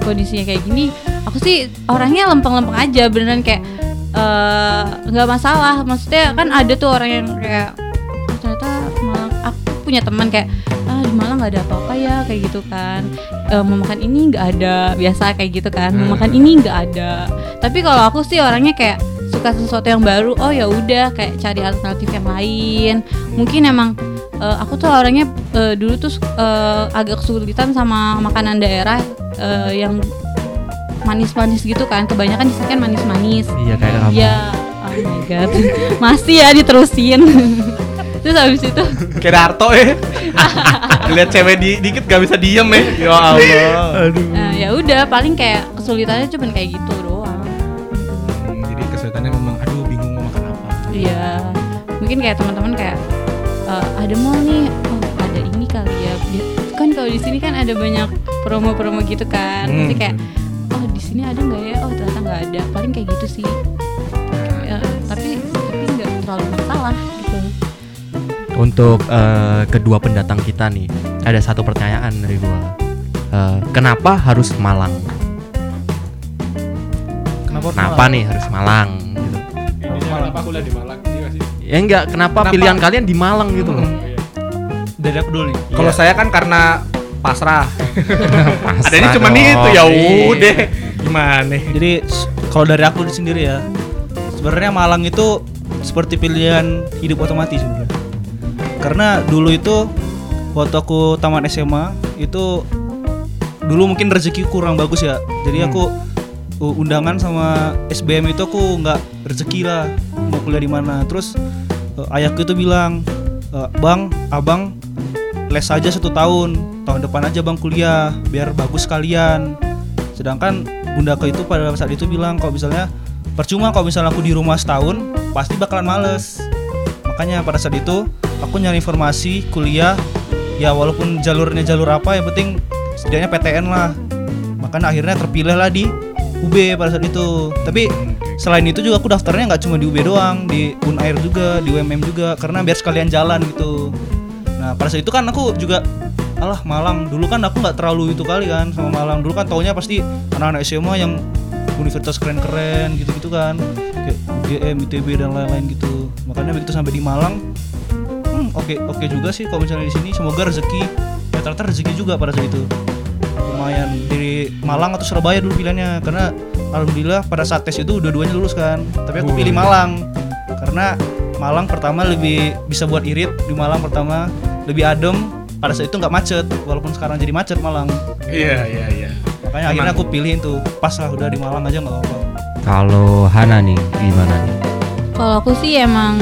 kondisinya kayak gini, aku sih orangnya lempeng-lempeng aja beneran kayak eh, nggak masalah. Maksudnya kan ada tuh orang yang kayak "Oh, ternyata Malang aku punya teman kayak ah di Malang nggak ada apa-apa ya kayak gitu kan Eh, mau makan ini nggak ada biasa kayak gitu kan mau makan ini nggak ada tapi kalau aku sih orangnya kayak suka sesuatu yang baru oh ya udah kayak cari alternatif yang lain. Mungkin emang eh, aku tuh orangnya eh, dulu tuh eh, agak kesulitan sama makanan daerah eh, yang manis-manis gitu kan. Kebanyakan di sini kan manis-manis. Iya kayak kamu. Ya oh my god. Masih ya diterusin. Terus habis itu Kayak Darto ya. Lihat cewek di, dikit gak bisa diem ya. Ya Allah. eh, ya udah paling kayak kesulitannya cuma kayak gitu mungkin kayak teman-teman kayak "Eh, ada mall nih, oh ada ini kali ya. Kan kalau di sini kan ada banyak promo-promo gitu kan. Hmm. Kayak oh di sini ada nggak ya? Oh ternyata nggak ada. Paling kayak gitu sih. Ya, tapi tapi nggak terlalu masalah gitu. Untuk eh, kedua pendatang kita nih Ada satu pertanyaan dari gua Eh, Kenapa harus Malang? Kenapa? Kenapa nih harus Malang gitu. Kenapa kuliah di Malang? Iya. Ya enggak, kenapa, Kenapa? pilihan kalian di Malang gitu loh Dari aku dulu nih. Kalau saya kan karena pasrah. Pasrah Adanya cuma itu ya Iya. udah. Gimana? Jadi kalau dari aku sendiri ya, sebenarnya Malang itu seperti pilihan hidup otomatis sebenarnya. Karena dulu itu waktu aku tamat SMA itu dulu mungkin rezeki kurang bagus ya. Jadi Hmm. aku undangan sama SBM itu aku nggak rezeki lah mau kuliah di mana. Terus uh, ayahku itu bilang, "Eh, bang, abang les aja satu tahun, tahun depan aja bang kuliah biar bagus kalian. Sedangkan bundaku itu pada saat itu bilang kalau misalnya percuma kalau misalnya aku di rumah setahun pasti bakalan males. Makanya pada saat itu aku nyari informasi kuliah ya walaupun jalurnya jalur apa yang penting setidaknya PTN lah. Makanya akhirnya terpilih lah di UB pada saat itu. Tapi selain itu juga aku daftarnya nggak cuma di UB doang, di Unair juga, di UMM juga karena biar sekalian jalan gitu. Nah pada saat itu kan aku juga alah Malang. Dulu kan aku nggak terlalu itu kali kan sama Malang. Dulu kan taunya pasti anak-anak SMA yang universitas keren-keren gitu-gitu kan. Kayak UGM, ITB dan lain-lain gitu. Makanya begitu sampai di Malang hmm oke oke juga sih kalau misalnya di sini. Semoga rezeki ya ternyata rezeki juga pada saat itu. Lumayan Malang atau Surabaya dulu pilihannya. Karena alhamdulillah pada saat tes itu dua-duanya lulus kan. Tapi aku pilih Malang. Karena Malang pertama lebih bisa buat irit di Malang pertama. Lebih adem. Pada saat itu nggak macet. Walaupun sekarang jadi macet Malang. Iya iya iya. makanya akhirnya aku pilih itu pas lah udah di Malang aja nggak apa-apa. Kalau Hana nih gimana nih? Kalau aku sih emang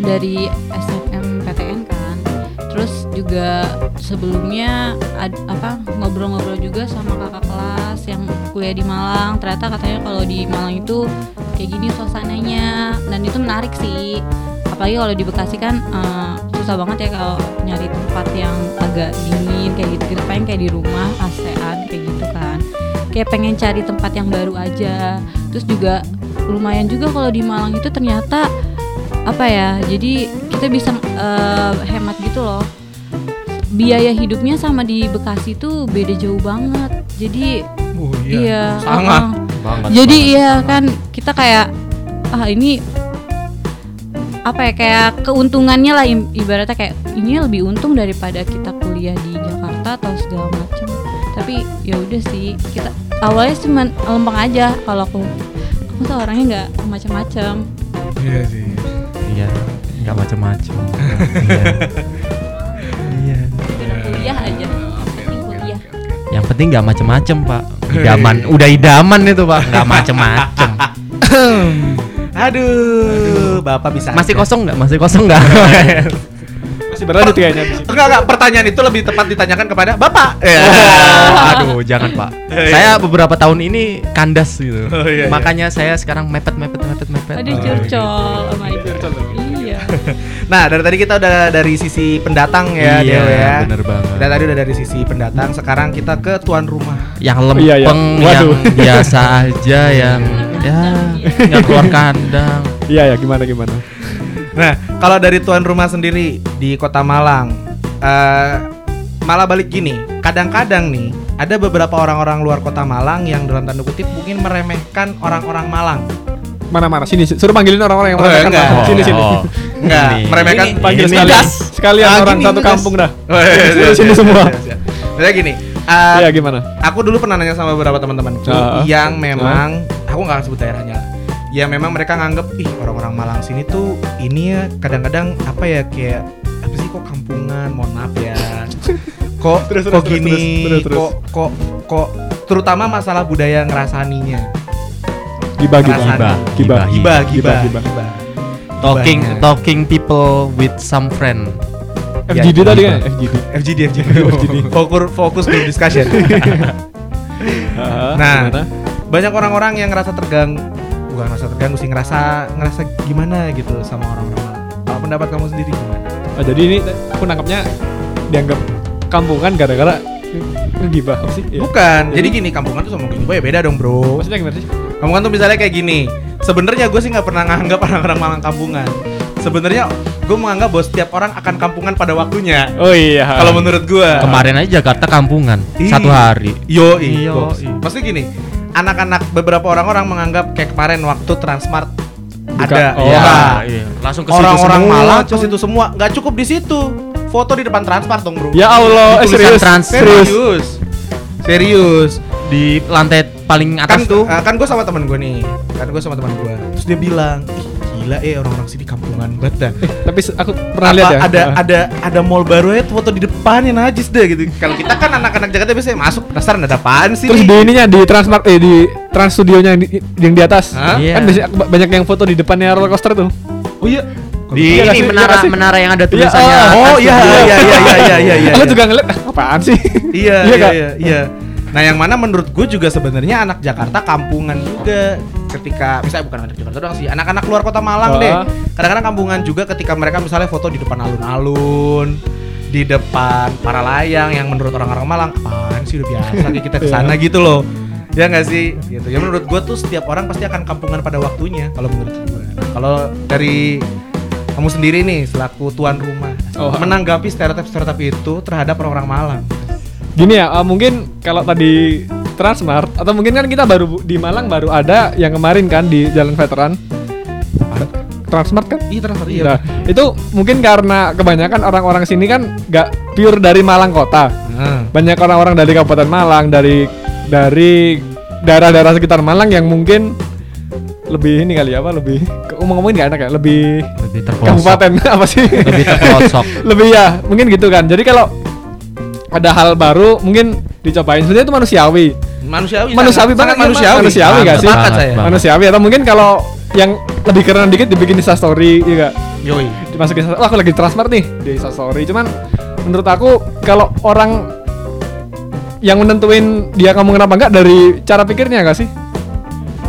dari SNMPTN kan. Terus juga sebelumnya ad- apa ngobrol-ngobrol juga sama kakak kelas kuliah di Malang. Ternyata katanya kalau di Malang itu kayak gini suasananya dan itu menarik sih. Apalagi kalau di Bekasi kan eh, susah banget ya kalau nyari tempat yang agak dingin kayak gitu. Kita pengen kayak di rumah ASEAN kayak gitu kan. Kayak pengen cari tempat yang baru aja. Terus juga lumayan juga kalau di Malang itu ternyata apa ya jadi kita bisa eh, hemat gitu loh biaya hidupnya sama di Bekasi tuh beda jauh banget jadi Oh iya sangat. uh-uh. Banget, jadi banget. iya kan kita kayak ah ini apa ya kayak keuntungannya lah ibaratnya kayak ini lebih untung daripada kita kuliah di Jakarta atau segala macam tapi ya udah sih kita awalnya cuma lempeng aja kalau aku aku tuh orangnya nggak macam-macam Iya sih. Iya, nggak macam-macam. Iya. Iya. udah kuliah aja Yang penting nggak macam-macam pak. Idaman, udah idaman itu pak. Nggak macam-macam. Aduh, Bapak bisa. Masih aja. kosong nggak? Masih kosong nggak? Masih berlanjut kayaknya. Enggak, enggak, pertanyaan itu lebih tepat ditanyakan kepada Bapak. Ya. Aduh, jangan pak. Iya. Saya beberapa tahun ini kandas gitu. Oh, iya, iya. Makanya saya sekarang mepet, mepet, mepet, mepet. aduh curcol oh my god iya Nah, dari tadi kita udah dari sisi pendatang ya, Iya, ya. bener banget. Udah tadi udah dari sisi pendatang, sekarang kita ke tuan rumah. Yang Iya, iya. lempeng, yang biasa aja, yang ya nggak keluar kandang. Iya ya, gimana gimana. Nah, kalau dari tuan rumah sendiri di Kota Malang, eh malah balik gini. Kadang-kadang nih ada beberapa orang-orang luar Kota Malang yang dalam tanda kutip mungkin meremehkan orang-orang Malang. Mana-mana sini suruh panggilin orang-orang yang Oh, mereka enggak. Sini sini. Oh, Enggak, meremehkan. Panggil Ini sekalian. gas. Sekalian Ah, orang gini, satu kampung dah. Oh, iya, iya, Sini, iya, sini iya, semua. iya, iya. Jadi gini, eh, Iya gimana? aku dulu pernah nanya sama beberapa teman-temanku Ah. yang memang aku nggak sebut daerahnya ya memang mereka nganggep ih orang-orang Malang sini tuh ini ya kadang-kadang apa ya kayak apa sih kok kampungan mohon maaf ya kok Terus, kok terus, gini terus, terus, terus. kok kok kok terutama masalah budaya ngerasaninya Gibah gibah. Gibah. Gibah. gibah gibah Talking, talking people with some friend. Ya, FGD tadi gibah. kan? FGD. FGD FGD fokus fokus group discussion Ah, Nah. gimana? banyak orang-orang yang ngerasa terganggu bukan ngerasa terganggu sih ngerasa ngerasa gimana gitu sama orang-orang. Kalau pendapat kamu sendiri gimana? Oh, jadi ini aku nangkapnya dianggap kampungan gara-gara ngegibah apa sih? Iya. Bukan. Jadi gini, kampungan tuh sama Gimbo ya beda dong, Bro. Maksudnya gimana sih? Kampungan tuh misalnya kayak gini. Sebenarnya gue sih nggak pernah nganggap orang-orang Malang kampungan. Sebenarnya gue menganggap bahwa setiap orang akan kampungan pada waktunya. Oh iya. Kalau menurut gue. Kemarin aja Jakarta kampungan Ih. satu hari. Yo, Iyo. Maksudnya gini, anak-anak beberapa orang-orang menganggap kayak kemarin waktu Transmart Buka- ada. oh. ya. Iya, iya. Langsung ke situ Orang-orang semua, Malang ke situ semua. Nggak cukup di situ. Foto di depan Transmart dong, Bro. Ya Allah, eh, serius. trans- serius. Serius. Serius. di lantai paling kan atas tuh. eh, kan gue sama temen gue nih kan gue sama teman gue terus dia bilang Ih, gila eh orang-orang sini kampungan banget dah Tapi aku pernah lihat ya. ada Ah. ada ada mall baru ya foto di depannya najis deh gitu kalau kita kan anak-anak Jakarta biasanya masuk penasaran ada apaan sih Terus di ininya di Transmart eh di Trans Studionya yang di, yang di atas. Hah? Iya. Kan biasanya ba- banyak yang foto di depannya roller coaster tuh. oh iya di Iya ini? Iya menara sih? menara yang ada Iya, tulisannya. oh, oh iya iya iya iya iya iya iya Aku iya. juga ngeliat ah, apaan sih? iya Iya iya iya iya nah yang mana menurut gue juga sebenarnya anak Jakarta kampungan juga ketika misalnya bukan anak Jakarta doang sih anak-anak luar kota Malang Ah. deh kadang-kadang kampungan juga ketika mereka misalnya foto di depan alun-alun di depan para layang yang menurut orang-orang Malang apaan sih udah biasa kayak kita ke sana gitu loh ya nggak sih gitu ya menurut gue tuh setiap orang pasti akan kampungan pada waktunya kalau menurut gue kalau dari kamu sendiri nih selaku tuan rumah Oh. menanggapi stereotip-stereotip itu terhadap orang-orang Malang Gini ya, eh, mungkin kalau tadi Transmart atau mungkin kan kita baru di Malang baru ada yang kemarin kan di Jalan Veteran. Transmart kan? Iya transfer iya. Nah, itu mungkin karena kebanyakan orang-orang sini kan nggak pure dari Malang kota. Nah, Banyak orang-orang dari Kabupaten Malang, dari dari daerah-daerah sekitar Malang yang mungkin lebih ini kali ya, apa lebih ngomong-ngomongin nggak enak ya, lebih Lebih terpelosok. kabupaten apa sih? Lebih terpelosok. lebih ya, mungkin gitu kan. Jadi kalau ada hal baru mungkin dicobain sebenarnya itu manusiawi. manusiawi. Manusiawi sangat- banget, sangat manusiawi. manusiawi nggak sih? Saya. Manusiawi atau mungkin kalau yang lebih keren dikit dibikin Insta story, iya gak? Yoi. dimasukin wah aku lagi transmart nih di Insta story cuman menurut aku kalau orang yang menentuin dia ngomongin apa enggak dari cara pikirnya gak sih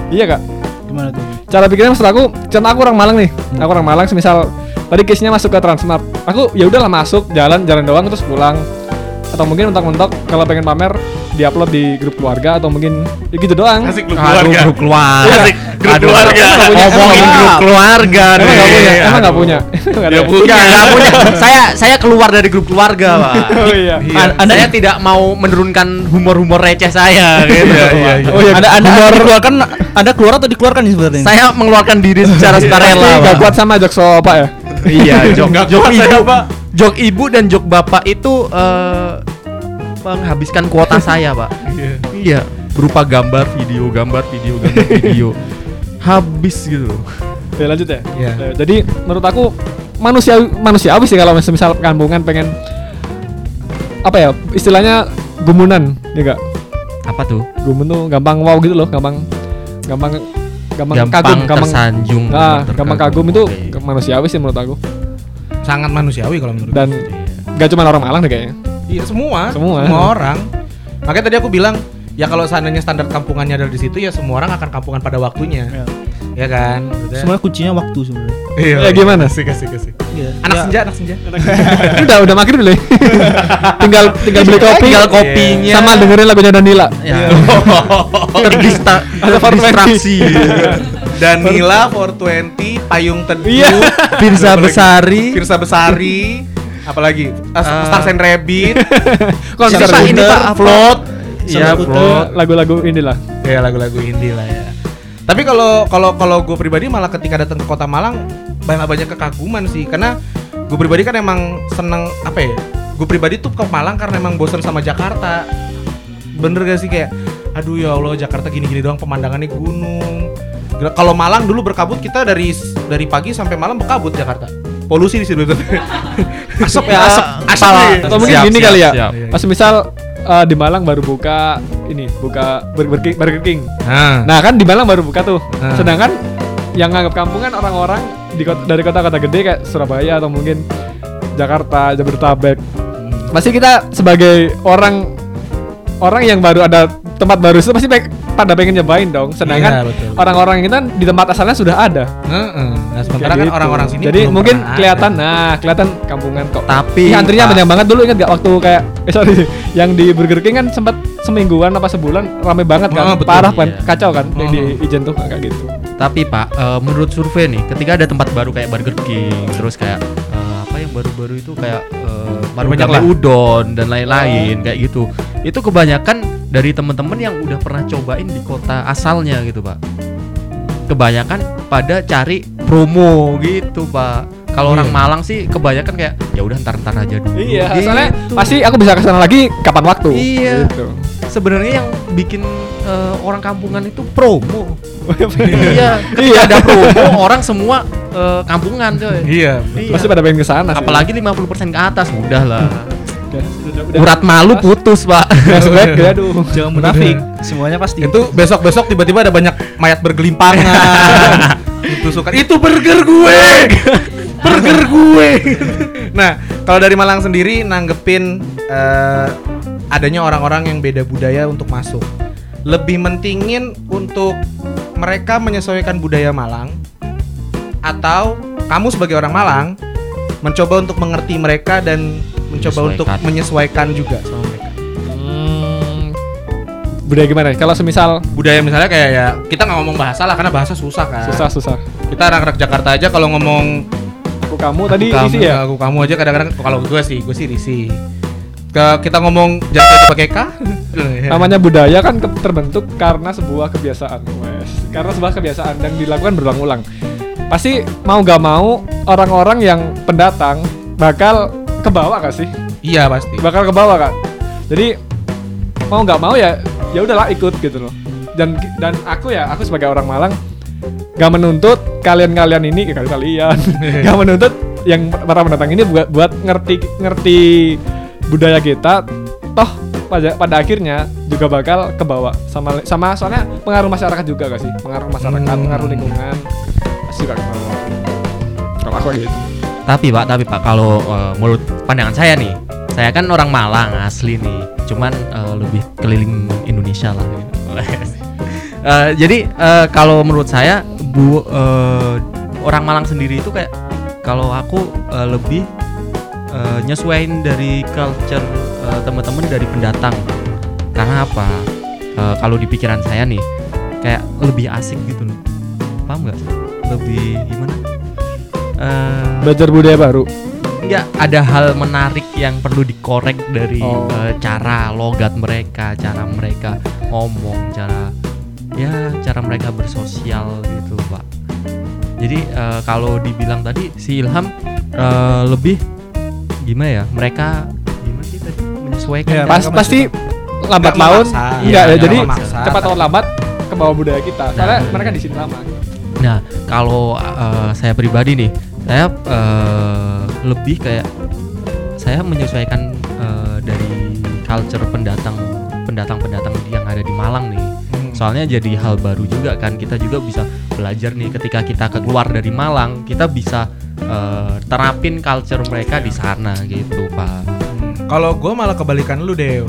iya kak Gimana tuh? cara pikirnya maksud aku contoh aku orang Malang nih. Aku orang Malang semisal tadi case nya masuk ke Transmart. Aku ya udahlah masuk jalan jalan doang terus pulang. Atau mungkin mentok-mentok kalau pengen pamer diupload di grup keluarga atau mungkin ya gitu doang. Asik Aduh, keluarga. grup keluarga. Asik, grup Aduh, keluarga. Punya? Ngomongin grup keluarga Emang nih. nggak punya? Emang nggak Aduh. punya? Nggak ada Ya, ya? Bu. Enggak, enggak punya. Saya saya keluar dari grup keluarga, Pak. Oh iya. Iya. An- Anda tidak mau menurunkan humor-humor receh saya gitu. Iya, iya, iya. Oh iya. Anda Anda dikeluarkan Anda keluar atau dikeluarkan sebenarnya? Saya mengeluarkan diri secara sukarela, Pasti nggak Pak. kuat sama jokes bapak ya. Iya, jok jok saya, ibu, Pak. jok ibu dan jok bapak itu eh, menghabiskan kuota saya, Pak. Iya. Iya, berupa gambar, video, gambar, video, gambar, video. Habis gitu. Ya lanjut ya. Iya. Ya, jadi menurut aku manusia manusiawi sih kalau misal kampungan pengen apa ya istilahnya gumunan ya enggak Apa tuh? gumun tuh gampang wow gitu loh gampang gampang gampang, Gampang kagum gampang tersanjung. nah gampang kagum itu ke- manusiawi sih menurut aku Sangat manusiawi kalau menurut dan nggak cuma orang Malang deh kayaknya Iya semua, Semua. orang. Makanya tadi aku bilang ya kalau seandainya standar kampungannya ada di situ ya semua orang akan kampungan pada waktunya, Ya. ya kan? Sebenarnya kuncinya waktu sebenarnya. Iya. Ya, gimana? Kasih kasih kasih. Iya. Anak Ya, senja, anak senja. ini udah udah makin dulu ya. tinggal tinggal beli kopi Tinggal Iya. kopinya. sama dengerin lagunya Danila Ya. Terdista Ada 420. terdistraksi. Danila 420, Payung Teduh, Iya. Firza Apalagi? Besari. Firza Besari, apalagi uh, Eh. Stars and Rabbit, konser ini, Pak? Float Iya, bro. lagu-lagu inilah ya lagu-lagu indie lah ya. Tapi kalau kalau kalau gue pribadi malah ketika datang ke Kota Malang banyak banyak kekaguman sih karena gue pribadi kan emang seneng apa ya? Gue pribadi tuh ke Malang karena emang bosan sama Jakarta. Bener gak sih kayak aduh ya Allah Jakarta gini-gini doang pemandangannya gunung. Kalau Malang dulu berkabut kita dari dari pagi sampai malam berkabut Jakarta. Polusi di situ. Asap ya, asap. Asap atau mungkin Siap, gini siap, kali ya siap. pas misal eh, di Malang baru buka ini buka Burger King, Burger King. Nah, nah kan di Malang baru buka tuh Ah. sedangkan yang nganggap kampungan orang-orang di kota, dari kota-kota gede kayak Surabaya atau mungkin Jakarta Jabodetabek pasti kita sebagai orang orang yang baru ada tempat baru itu pasti pada pengen nyobain dong Iya, sedangkan betul. orang-orang itu kan di tempat asalnya sudah ada Heeh. Nah, sementara Kayak kan gitu. orang-orang sini jadi mungkin kelihatan ada. nah kelihatan kampungan kok Tapi Ih, antrinya banyak banget dulu ingat gak waktu kayak eh sorry yang di Burger King kan sempat semingguan apa sebulan rame banget kan Oh, betul, parah kan iya. kacau kan yang di Oh. Ijen tuh kayak gitu Tapi Pak, eh, menurut survei nih, ketika ada tempat baru kayak Burger King, terus kayak eh, apa yang baru-baru itu kayak eh, baru udon dan lain-lain kayak gitu. Itu kebanyakan dari teman-teman yang udah pernah cobain di kota asalnya gitu, Pak. Kebanyakan pada cari promo gitu, Pak. Kalau orang Iya. Malang sih kebanyakan kayak ya udah ntar-ntar aja dulu. iya gitu. soalnya pasti aku bisa ke sana lagi kapan waktu Iya. gitu. sebenarnya yang bikin eh, orang kampungan itu promo. iya iya, ketika ada promo orang semua eh, kampungan coy. Iya. Iya. pasti pada pengen ke sana sih. Apalagi 50% ke atas udah lah. Urat malu putus, Pak. flashback ya aduh Jangan munafik. Semuanya pasti. Itu besok-besok tiba-tiba ada banyak mayat bergelimpangan. itu suka itu burger gue. burger gue. nah, kalau dari Malang sendiri nanggepin eh, adanya orang-orang yang beda budaya untuk masuk. Lebih mentingin untuk mereka menyesuaikan budaya Malang atau kamu sebagai orang Malang mencoba untuk mengerti mereka dan mencoba untuk Menyesuaikan. juga sama mereka. Hmm, budaya gimana? Kalau semisal budaya misalnya kayak ya kita nggak ngomong bahasa lah karena bahasa susah kan. Susah susah. Kita anak-anak Jakarta aja kalau ngomong aku kamu tadi aku kamu isi ya? aku kamu aja kadang-kadang kalau gue sih gue sih risi ke kita ngomong jangan pakai k. Namanya budaya kan terbentuk karena sebuah kebiasaan wes. Karena sebuah kebiasaan dan dilakukan berulang-ulang. Pasti mau gak mau orang-orang yang pendatang bakal ke bawah gak sih? Iya pasti. Bakal ke bawah kan jadi mau nggak mau ya ya udahlah ikut gitu loh. Dan dan aku ya aku sebagai orang Malang gak menuntut kalian-kalian ini kalian kalian gak menuntut yang para pendatang ini buat buat ngerti ngerti budaya kita. Toh pada pada akhirnya juga bakal ke bawah. Sama sama soalnya pengaruh masyarakat juga gak sih? Pengaruh masyarakat Hmm. pengaruh lingkungan. Pasti juga ke bawah. Kalau aku gitu tapi Pak, tapi Pak kalau eh, menurut pandangan saya nih, saya kan orang Malang asli nih, cuman eh, lebih keliling Indonesia lah. gitu. Eh, jadi eh, kalau menurut saya bu eh, orang Malang sendiri itu kayak kalau aku eh, lebih eh, nyesuaiin dari culture eh, teman-teman dari pendatang. karena apa Eh, kalau di pikiran saya nih kayak lebih asik gitu loh paham nggak lebih gimana Eh, Belajar budaya baru. Enggak ada hal menarik yang perlu dikorek dari Oh. eh, cara logat mereka, cara mereka ngomong, cara ya cara mereka bersosial gitu, Pak. Jadi eh, kalau dibilang tadi si Ilham eh, lebih gimana ya? Mereka gimana sih tadi menyesuaikan Ya, pas, pasti lambat laun. Iya, ya, jadi memaksa. cepat atau lambat ke bawah budaya kita. Nah. mereka di sini lama. Nah, kalau eh, saya pribadi nih, saya eh, lebih kayak saya menyesuaikan eh, dari culture pendatang pendatang-pendatang yang ada di Malang nih. Hmm. Soalnya jadi hal baru juga kan kita juga bisa belajar nih ketika kita keluar dari Malang, kita bisa eh, terapin culture mereka di sana gitu, Pak. Kalau gue malah kebalikan lu deh.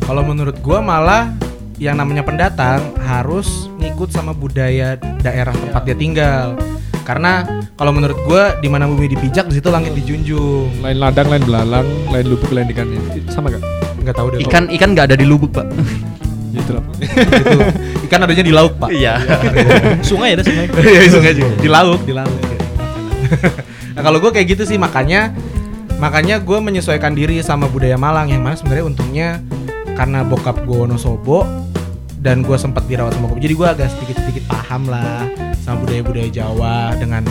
Kalau menurut gue malah yang namanya pendatang harus ngikut sama budaya daerah tempat dia tinggal. Karena kalau menurut gue di mana bumi dipijak di situ langit dijunjung. Lain ladang, lain belalang, lain lubuk, lain ikannya. Sama gak? Nggak tahu deh. Ikan ikan nggak ada di lubuk, Pak. Gitu lah. gitu. Ikan adanya di laut pak. Iya. Sungai ada sungai. Iya sungai juga. Di laut, di laut. nah kalau gue kayak gitu sih makanya makanya gue menyesuaikan diri sama budaya Malang yang mana sebenarnya untungnya karena bokap gue Wonosobo dan gue sempat dirawat sama bokap jadi gue agak sedikit sedikit paham lah sama budaya budaya Jawa dengan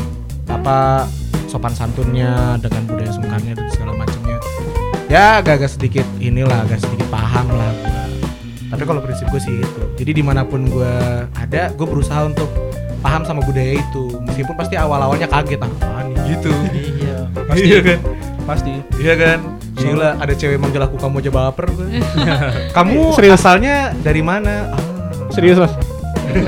apa sopan santunnya dengan budaya sungkannya dan segala macamnya ya agak-agak sedikit inilah agak sedikit paham lah gua. tapi kalau prinsip gue sih itu jadi di mana pun gue ada gue berusaha untuk paham sama budaya itu meskipun pasti awal-awalnya kaget ah, apaan nih gitu Iya. iya kan Pasti. iya kan gila ada cewek manggil aku kamu aja baper gue. kamu Serius? asalnya dari mana ah, Serius mas?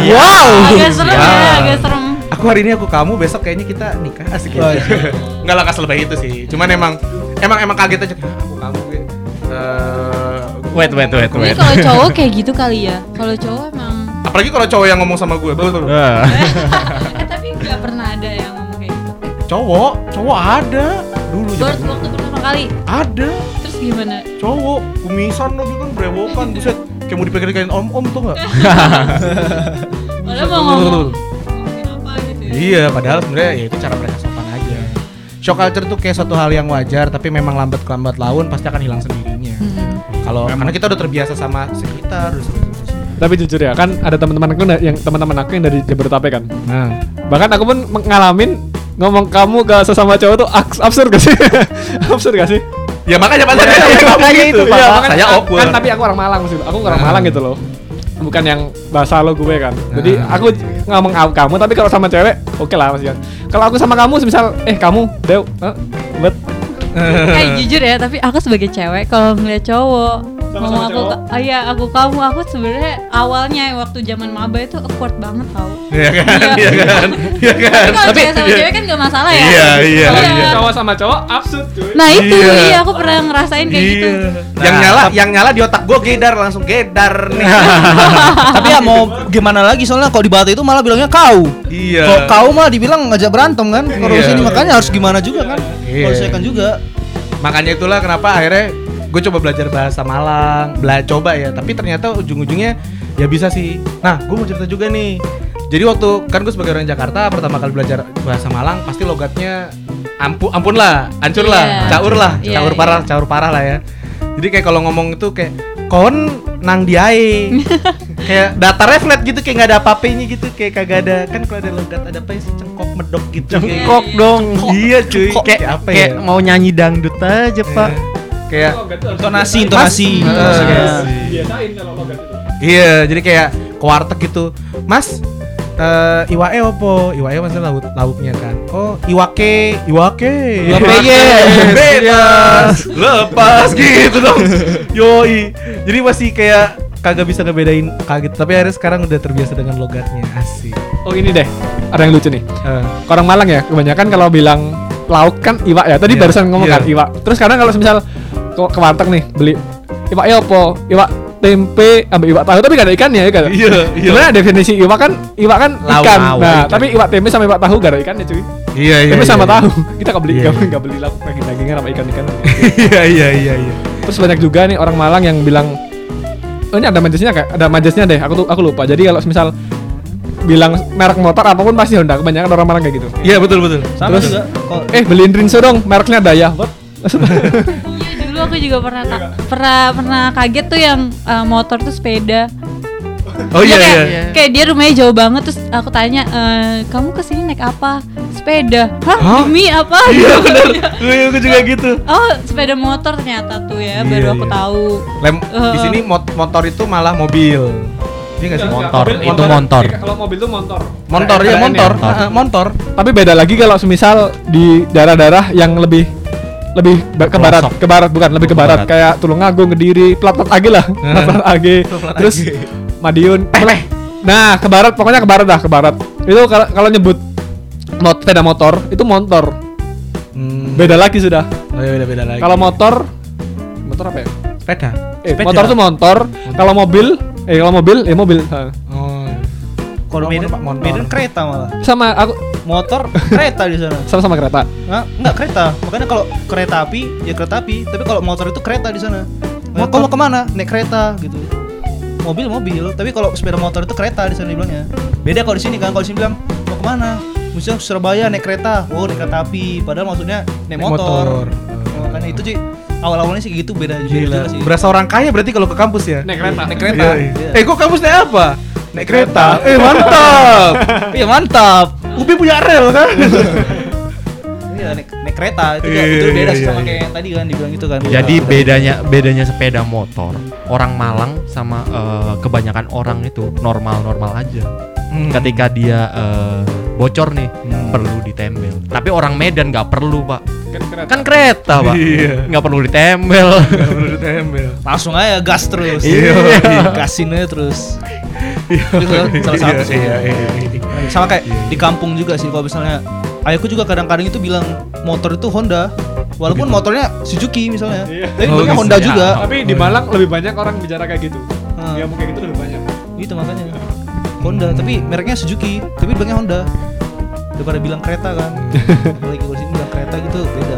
Wow, agak serem Siap. ya, agak serem. aku hari ini aku kamu besok kayaknya kita nikah asik Wah, gitu. nggak lah lebih itu sih cuman emang emang emang kaget aja "Ah, aku kamu gue Eh, Wait, wait, wait, Ini kalau cowok kayak gitu kali ya. Kalau cowok emang apalagi kalau cowok yang ngomong sama gue betul betul. Ah. eh tapi nggak pernah ada yang ngomong kayak gitu. cowok cowok ada dulu Baru zaman waktu pertama kali. ada Terus gimana? cowok kumisan lagi kan brewokan buset kayak mau dipegang om om tuh nggak Padahal mau ngomong ngomongin apa gitu ya. iya padahal sebenarnya ya itu cara mereka sopan aja shock culture tuh kayak suatu hal yang wajar tapi memang lambat kelambat laun pasti akan hilang sendirinya Hmm. kalau karena kita udah terbiasa sama sekitar udah terbiasa. Tapi jujur ya, kan ada teman-teman aku yang teman-teman aku yang dari Jabodetabek kan. nah Bahkan aku pun ngalamin ngomong kamu ke sesama cowok tuh absurd gak sih? absurd gak sih? Ya makanya Iya, saya ngomong makanya gitu Iya, Pak. makanya saya kan- awkward Kan tapi aku orang Malang maksud Aku orang Nah. Malang gitu loh. Bukan yang bahasa lo gue kan. Jadi Nah. aku ngomong kamu tapi kalau sama cewek oke lah Mas. Kalau aku sama kamu misal eh kamu Dew, eh, bet Eh jujur ya, tapi aku sebagai cewek kalau ngeliat cowok Sama-sama ngomong aku, ah, iya aku kamu, aku sebenarnya awalnya waktu zaman maba itu awkward banget tau. Iya kan Iya. iya kan iya kan Tapi kalau Tapi- cewek sama iya. cewek kan gak masalah ya. Iya, iya, iya. cowok sama cowok absurd cuy. Nah itu, Iya. iya aku pernah ngerasain kayak gitu. Iya. yang nyala yang nyala di otak gue gedar langsung gedar nih Tapi ya mau gimana lagi soalnya kalau di Batu itu malah bilangnya kau. iya Kok kau malah dibilang ngajak berantem kan? Kalau di Iya. sini makanya harus gimana juga kan? Iya. Kalau saya kan juga. makanya itulah kenapa akhirnya gue coba belajar bahasa Malang bela coba ya tapi ternyata ujung-ujungnya ya bisa sih. Nah gue mau cerita juga nih. Jadi waktu kan gue sebagai orang Jakarta pertama kali belajar bahasa Malang pasti logatnya ampun ampun lah hancur lah Iya. caur lah Iya, caur iya. parah caur parah lah ya. Jadi kayak kalau ngomong itu kayak kon nang diae. Kayak datarnya flat gitu kayak nggak ada apa-apanya gitu kayak kagak ada. Kan kalau ada logat ada apa sih? Cengkok medok gitu. Kayak- Kok dong. iya cuy. Kok kayak apa ya? kayak mau nyanyi dangdut aja, Pak. Kayak Intonasi, intonasi. Iya. Biasain kalau logat itu. Iya, jadi kayak ke warteg gitu. Mas, eh iwae opo? Iwae maksudnya lauk lauknya kan. Oh, iwake, iwake. Iwake. Bebas. Lepas gitu dong. Yoi. Jadi masih kayak kagak bisa ngebedain kaget tapi akhirnya sekarang udah terbiasa dengan logatnya asik Oh ini deh, ada yang lucu nih. Eh, Orang Malang ya, kebanyakan kalau bilang lauk kan iwak ya. Tadi Iya, barusan ngomong iya. kan iwak. Terus kadang kalau misal ke, ke warteg nih beli iwak ya apa? Iwak tempe ambil iwak tahu tapi gak ada ikannya ya kan? Iya, iya. Sebenarnya definisi iwak kan iwak kan Lauk, ikan. lauk, nah, ikan. tapi iwak tempe sama iwak tahu gak ada ikannya cuy. Iya iya. Tapi sama iya. tahu. Kita nggak beli Iya, nggak iya. nggak beli lauk daging dagingan sama ikan ikan. Iya iya iya iya. Terus banyak juga nih orang Malang yang bilang oh, ini ada majesnya kayak ada majesnya deh. Aku tuh aku lupa. Jadi kalau misal bilang merek motor apa pun pasti Honda. Kebanyakan orang Malang kayak gitu. Iya betul betul. Sama Terus- juga. Eh beliin Rinso dong, mereknya Daya. What? Iya dulu aku juga pernah ka- pernah pernah kaget tuh yang uh, motor tuh sepeda. Oh iya kayak, iya. Kayak dia rumahnya jauh banget terus aku tanya "Eh, kamu ke sini naik apa? Sepeda. Hah? Hah? Demi apa? Iya benar. Gue aku juga gitu. Oh sepeda motor ternyata tuh ya Iya, baru aku iya. tahu. Lem Eh. di sini mot- motor itu malah mobil. Iya nggak sih? Motor, Mobil- itu motor. Kalau mobil tuh motor. Motor ya Keren motor. Motor. Motor. Tapi beda lagi kalau semisal di daerah-daerah yang lebih lebih ke barat, ke barat bukan lebih ke barat barat. kayak Tulungagung, Kediri, plat-plat AG lah. Plat-plat AG. Terus Madiun. Nah, ke barat pokoknya ke barat dah, ke barat. Itu kalau nyebut mot sepeda motor itu motor. Hmm. Beda lagi sudah. Oh, iya, beda beda lagi. Kalau motor motor apa ya? sepeda. Eh, Sepeda. motor tuh motor. Kalau mobil, eh kalau mobil, ya mobil. Oh. kalau Kalau Medan, motor-. Medan kereta malah. Sama aku Motor kereta di sana. sama-sama kereta. Nggak, enggak kereta. Makanya kalau kereta api ya kereta api, tapi kalau motor itu kereta di sana. Mau kamu ke mana? Naik kereta gitu. Mobil mobil, tapi kalau sepeda motor itu kereta di sana dibilangnya. Beda kalau di sini kan, kalau di sini bilang mau ke mana? Misalnya Surabaya naik kereta, oh naik kereta api, padahal maksudnya naik Naik motor. motor. Oh, makanya itu sih awal-awalnya sih gitu beda Gila. juga sih. Berasa orang kaya berarti kalau ke kampus ya? Naik kereta. Naik kereta. Iya, iya. Iya. Eh kok kampus naik apa? Naik kereta. Eh mantap. Iya mantap. Ubi punya rel kan? Iya naik, naik kereta itu, Iya, itu beda sih iya, sama iya. kayak yang tadi kan dibilang itu kan. Jadi bedanya bedanya sepeda motor orang Malang sama eh, kebanyakan orang itu normal-normal aja. Hmm. Ketika dia eh, bocor nih Hmm. perlu ditempel. Tapi orang Medan nggak perlu pak. Kan kereta. Kan kereta pak. Iya. Nggak perlu ditempel. Nggak perlu ditempel. langsung aja gas terus. Iya. Gasin aja terus. Itu salah satu sih. Iya, iya, iya. Sama kayak di kampung juga sih kalau misalnya ayahku juga kadang-kadang itu bilang motor itu Honda. Walaupun motornya Suzuki misalnya. Iya. Tapi Oh, gitu. Honda Ya. juga. Tapi di Malang lebih banyak orang bicara kayak gitu. Hmm. Ya mungkin gitu lebih banyak. Itu makanya. Honda, tapi mereknya Suzuki, tapi bilangnya Honda. Daripada bilang kereta kan. Apalagi kalau sini bilang kereta gitu beda.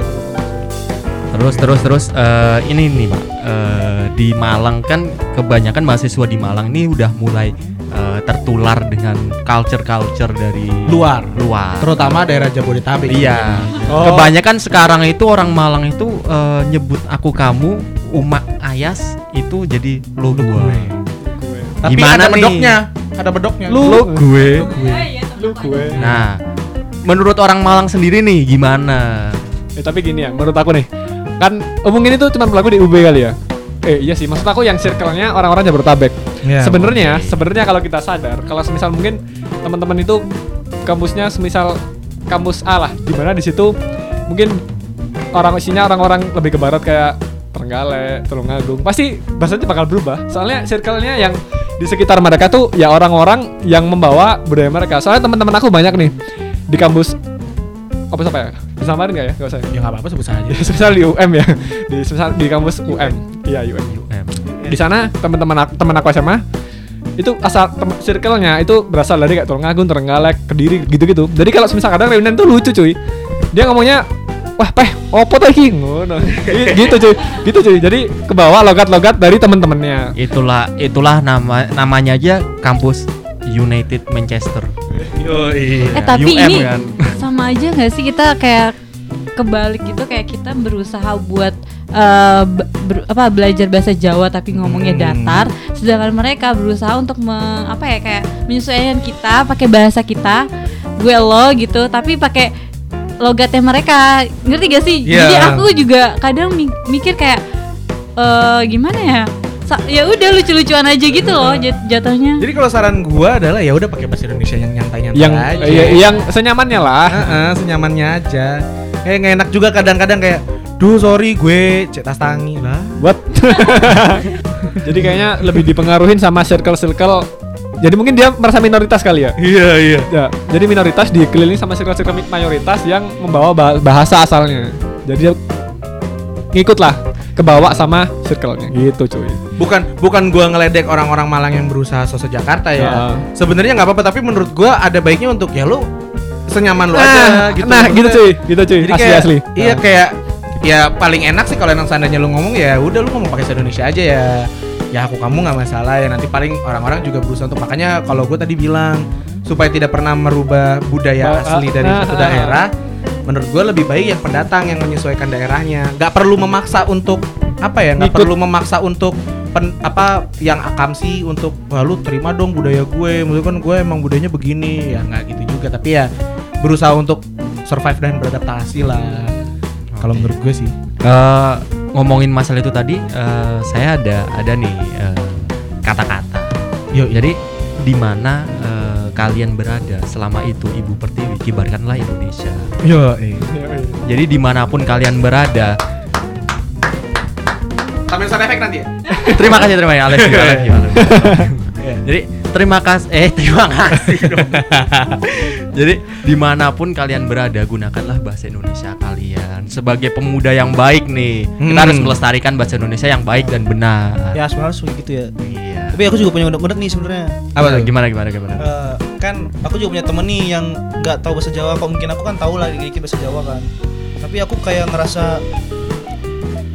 Terus terus terus eh, ini nih pak Eh, di Malang kan kebanyakan mahasiswa di Malang ini udah mulai eh, tertular dengan culture culture dari Luar. luar. Terutama daerah Jabodetabek. Iya. Oh. Kebanyakan sekarang itu orang Malang itu eh, nyebut aku kamu Umak Ayas itu jadi lo gue. Tapi Gimana ada nih? bedoknya. Ada bedoknya. Lu- gue. Lu gue. Nah, menurut orang Malang sendiri nih gimana? Eh tapi gini ya, menurut aku nih, kan omongin itu cuma berlaku di UB kali ya. Eh iya sih, maksud aku yang circle-nya orang-orang Jabodetabek. Iya, sebenarnya, sebenarnya kalau kita sadar, kalau semisal mungkin teman-teman itu kampusnya semisal kampus A lah, di mana di situ mungkin orang isinya orang-orang lebih ke barat kayak Trenggalek, Tulungagung, pasti bahasanya bakal berubah. Soalnya circle-nya yang di sekitar mereka tuh ya orang-orang yang membawa budaya mereka. Soalnya teman-teman aku banyak nih di kampus apa apa ya? Disamarin nggak ya? Gak usah. ya? Ya nggak apa-apa sebut saja. Semisal di UM ya, di semisal di kampus UM, iya UM. UM. Di sana teman-teman aku, teman aku SMA itu asal circle-nya itu berasal dari kayak Tulungagung, Trenggalek, Kediri gitu-gitu. Jadi kalau semisal kadang reunian tuh lucu cuy. Dia ngomongnya Wah, peh, opo tuh iki? Ngono. Gi- gitu cuy. Gitu cuy. Jadi ke bawah logat-logat dari teman-temannya. Itulah itulah nama namanya aja kampus United Manchester. Yoi. Eh tapi UM ini kan. sama aja nggak sih kita kayak kebalik gitu kayak kita berusaha buat be- ber- apa belajar bahasa Jawa tapi ngomongnya Hmm. datar, sedangkan mereka berusaha untuk me- apa ya kayak menyesuaikan kita pakai bahasa kita, gue lo gitu, tapi pakai logatnya mereka, ngerti gak sih? Iya. Jadi aku juga kadang mi- mikir kayak eh gimana ya? Ya udah lucu-lucuan aja gitu loh jat- jatuhnya. Jadi kalau saran gua adalah ya udah pakai bahasa Indonesia yang nyantai-nyantai Yang aja. iya, yang senyamannya lah. Heeh, senyamannya aja. Kayak nggak enak juga kadang-kadang kayak Duh sorry gue cek tas tangi lah Buat Jadi kayaknya lebih dipengaruhin sama circle-circle Jadi mungkin dia merasa minoritas kali ya Iya iya Ya, jadi minoritas dikelilingi sama circle-circle mayoritas yang membawa bah- bahasa asalnya. Jadi dia ngikut lah ke bawah sama circle-nya gitu cuy. Bukan bukan gua ngeledek orang-orang Malang yang berusaha sosok Jakarta ya Heeh. Sebenarnya nggak apa-apa tapi menurut gua ada baiknya untuk ya lu senyaman lu Nah, aja gitu. nah gitu cuy, gitu cuy. Jadi asli kayak, asli. Iya kayak ya paling enak sih kalau emang seandainya lu ngomong ya udah lu ngomong pakai bahasa Indonesia aja ya. Ya aku kamu nggak masalah ya nanti paling orang-orang juga berusaha untuk makanya kalau gue tadi bilang supaya tidak pernah merubah budaya asli dari ah, satu ah, daerah menurut gue lebih baik yang pendatang yang menyesuaikan daerahnya. Nggak perlu memaksa untuk apa ya nggak perlu memaksa untuk pen, apa yang akamsi untuk wah lu terima dong budaya gue. Maksudnya kan gue emang budayanya begini. Ya nggak gitu juga. Tapi ya berusaha untuk survive dan beradaptasi lah. Kalau menurut gue sih. Eh, ngomongin masalah itu tadi, eh, saya ada ada nih eh, kata-kata. Yuk, Jadi di mana kalian berada selama itu Ibu Pertiwi kibarkanlah Indonesia. yo eh. Jadi di mana pun kalian berada, sambil sound efek nanti ya terima kasih terima kasih Alex, Alex, Alex. Iya. Jadi terima kasih eh terima kasih dong. Jadi di mana pun kalian berada gunakanlah bahasa Indonesia kalian sebagai pemuda yang baik nih. Kita Hmm. harus melestarikan bahasa Indonesia yang baik dan benar. Ya sebenarnya harus gitu ya. Tapi aku juga punya unek-unek nih sebenarnya. apa tuh Gimana gimana gimana? Eh, kan aku juga punya temen nih yang nggak tahu bahasa Jawa. Kok mungkin aku kan tahu lah dikit bahasa Jawa kan. Tapi aku kayak ngerasa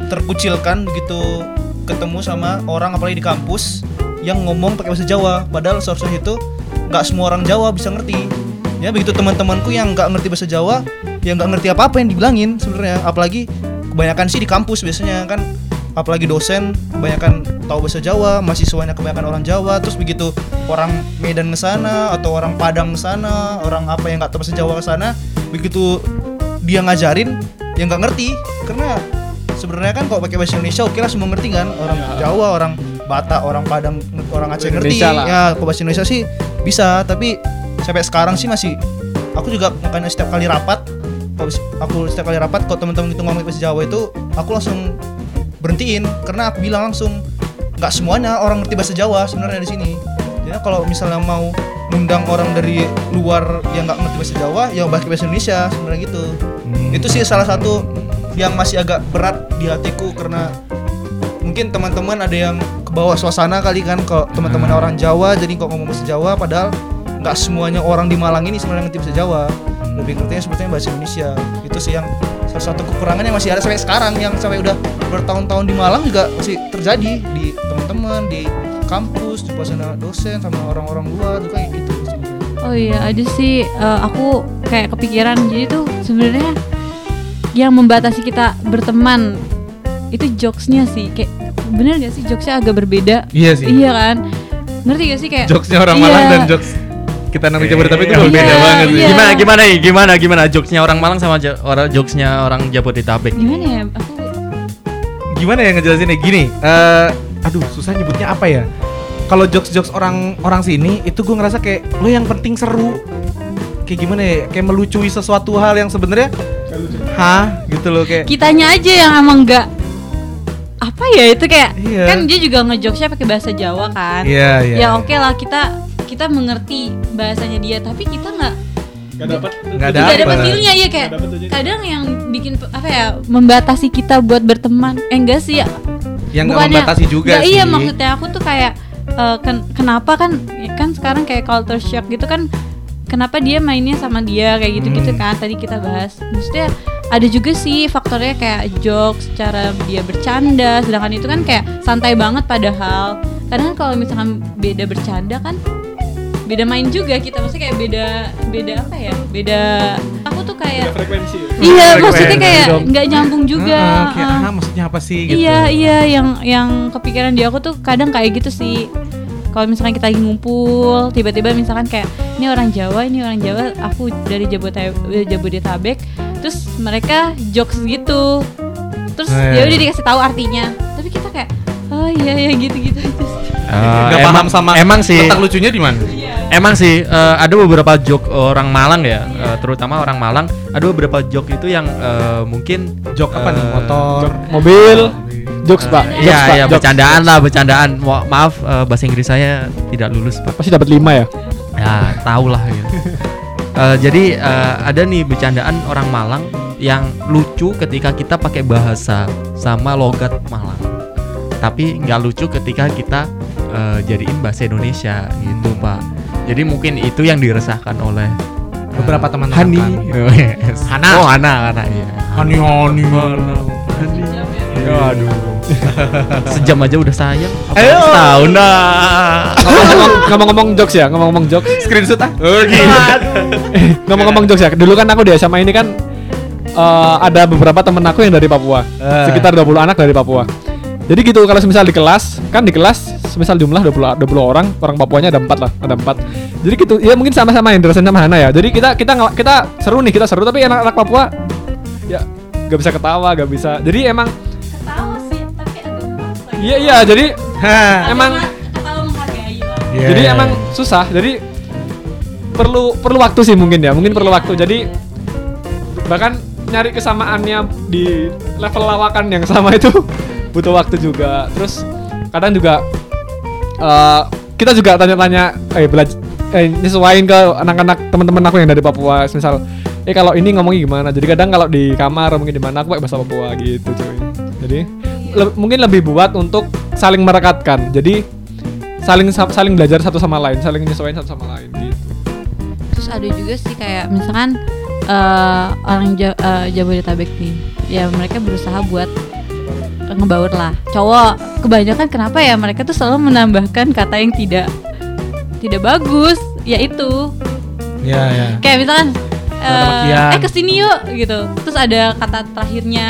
terkucilkan begitu ketemu sama orang apalagi di kampus yang ngomong pakai bahasa Jawa. Padahal seharusnya itu nggak semua orang Jawa bisa ngerti. Ya begitu teman-temanku yang nggak ngerti bahasa Jawa, yang nggak ngerti apa-apa yang dibilangin sebenarnya. Apalagi kebanyakan sih di kampus biasanya kan apalagi dosen kebanyakan tahu bahasa Jawa, mahasiswanya kebanyakan orang Jawa, terus begitu orang Medan ke sana atau orang Padang ke sana, orang apa yang nggak tahu bahasa Jawa ke sana, begitu dia ngajarin yang nggak ngerti karena sebenarnya kan kalau pakai bahasa Indonesia oke lah semua ngerti kan orang Jawa, orang Batak, orang Padang, orang Aceh ngerti. Lah. Ya, kalau bahasa Indonesia sih bisa, tapi sampai sekarang sih masih aku juga makanya setiap kali rapat aku setiap kali rapat kalau teman-teman itu ngomong bahasa Jawa itu aku langsung berhentiin karena aku bilang langsung nggak semuanya orang ngerti bahasa Jawa sebenarnya di sini. Jadi kalau misalnya mau ngundang orang dari luar yang nggak ngerti bahasa Jawa, ya bahas bahasa Indonesia sebenarnya gitu. Itu sih salah satu yang masih agak berat di hatiku karena mungkin teman-teman ada yang ke bawah suasana kali kan kalau teman-teman orang Jawa jadi kok ngomong bahasa Jawa padahal nggak semuanya orang di Malang ini sebenarnya ngerti bahasa Jawa. Lebih ngertinya sebetulnya bahasa Indonesia. Itu sih yang salah satu kekurangan yang masih ada sampai sekarang yang sampai udah bertahun-tahun di Malang juga masih terjadi di teman-teman di kampus di suasana dosen sama orang-orang luar juga kayak gitu. Oh iya, ada sih eh, aku kayak kepikiran jadi tuh sebenarnya yang membatasi kita berteman itu jokesnya sih kayak bener gak sih? Jokesnya agak berbeda. Iya sih. Iya kan? Ngerti gak sih kayak jokesnya orang Iya. Malang dan jokes kita nang Jabodetabek itu Iya, berbeda iya, banget iya. Gimana gimana nih? Gimana gimana? Jokesnya orang Malang sama orang jokesnya orang Jabodetabek? gimana ya? Aku gimana ya ngejelasinnya? Gini eh aduh susah nyebutnya apa ya kalau jokes jokes orang orang sini itu gue ngerasa kayak lo yang penting seru kayak gimana ya kayak melucui sesuatu hal yang sebenarnya hah gitu loh kayak kitanya aja yang emang nggak apa ya itu kayak Iya. kan dia juga ngejokesnya pakai bahasa Jawa kan iya iya ya iya. oke lah kita kita mengerti bahasanya dia tapi kita nggak Gak dapat. Nggak dapet. feelnya ya kayak Nggak kadang yang bikin apa ya membatasi kita buat berteman eh enggak sih ya yang nggak membatasi juga nggak, sih. iya maksudnya aku tuh kayak eh, ken- kenapa kan kan sekarang kayak culture shock gitu kan kenapa dia mainnya sama dia kayak gitu gitu Hmm. kan tadi kita bahas. Maksudnya ada juga sih faktornya kayak jokes cara dia bercanda sedangkan itu kan kayak santai banget padahal. Kadang kan kalau misalkan beda bercanda kan beda main juga kita maksudnya kayak beda beda apa ya beda kayak frekuensi. iya Frekuensi maksudnya kayak nggak nyambung juga Heeh, kayak ah. ah maksudnya apa sih gitu Iya iya yang yang kepikiran di aku tuh kadang kayak gitu sih. Kalau misalkan kita lagi ngumpul, tiba-tiba misalkan kayak ini orang Jawa, ini orang Jawa, aku dari Jabodetabek, Jabodetabek terus mereka jokes gitu. Terus Oh, iya. ya udah dikasih tahu artinya. Tapi kita kayak oh iya ya gitu-gitu aja nggak paham sama emang sih letak lucunya di mana Emang sih eh, ada beberapa joke orang Malang ya, eh, terutama orang Malang. Ada beberapa joke itu yang eh, mungkin jok apa nih motor Mobil. Jokes pak. Iya, Pak. iya Jokes. bercandaan lah, bercandaan. Maaf eh, bahasa Inggris saya tidak lulus, Pak. Pasti dapat lima ya. Ya, tau lah gitu. Eh, jadi eh, ada nih bercandaan orang Malang yang lucu ketika kita pakai bahasa sama logat Malang. Tapi nggak lucu ketika kita eh, jadiin bahasa Indonesia gitu, Pak. Jadi mungkin itu yang diresahkan oleh beberapa teman Hani. terangkan. Oh, yes. Hana. Oh, Hana, Hana iya. Hani Hani. Aduh. Sejam aja udah sayang. Ayo. Setahun dah. Ngomong-ngomong ngomong-ngomong jokes ya, ngomong-ngomong jokes. Screenshot ah. Oh, gitu. Eh, ngomong-ngomong jokes ya. Dulu kan aku di SMA ini kan eh, ada beberapa temen aku yang dari Papua. Eh. Sekitar 20 anak dari Papua. Jadi gitu kalau misal di kelas, kan di kelas semisal jumlah 20 20 orang, orang Papuanya ada 4 lah, ada 4. Jadi gitu, ya mungkin sama-sama yang sama Hana ya. Jadi kita kita kita seru nih, kita seru tapi anak-anak Papua ya gak bisa ketawa, gak bisa. Jadi emang sih, tapi memaksa. iya iya, jadi Agak emang ma- ketawa menghargai lah. Iya, jadi iya, emang iya. susah. Jadi perlu perlu waktu sih mungkin ya, mungkin perlu waktu. Jadi bahkan nyari kesamaannya di level lawakan yang sama itu butuh waktu juga. Terus kadang juga eh, kita juga tanya-tanya eh belajar eh nyesuaiin ke anak-anak teman-teman aku yang dari Papua. Misal eh kalau ini ngomongnya gimana? Jadi kadang kalau di kamar mungkin di mana aku pakai bahasa Papua gitu cuy. Jadi le- mungkin lebih buat untuk saling merekatkan. Jadi saling saling belajar satu sama lain saling nyesuaiin satu sama lain gitu. Terus ada juga sih kayak misalkan eh, orang Ja- eh, Jabodetabek nih, ya mereka berusaha buat ngebaur lah. Cowok kebanyakan kenapa ya mereka tuh selalu menambahkan kata yang tidak tidak bagus, yaitu Iya, iya. kayak misalkan Kata eh, ke sini yuk gitu. Terus ada kata terakhirnya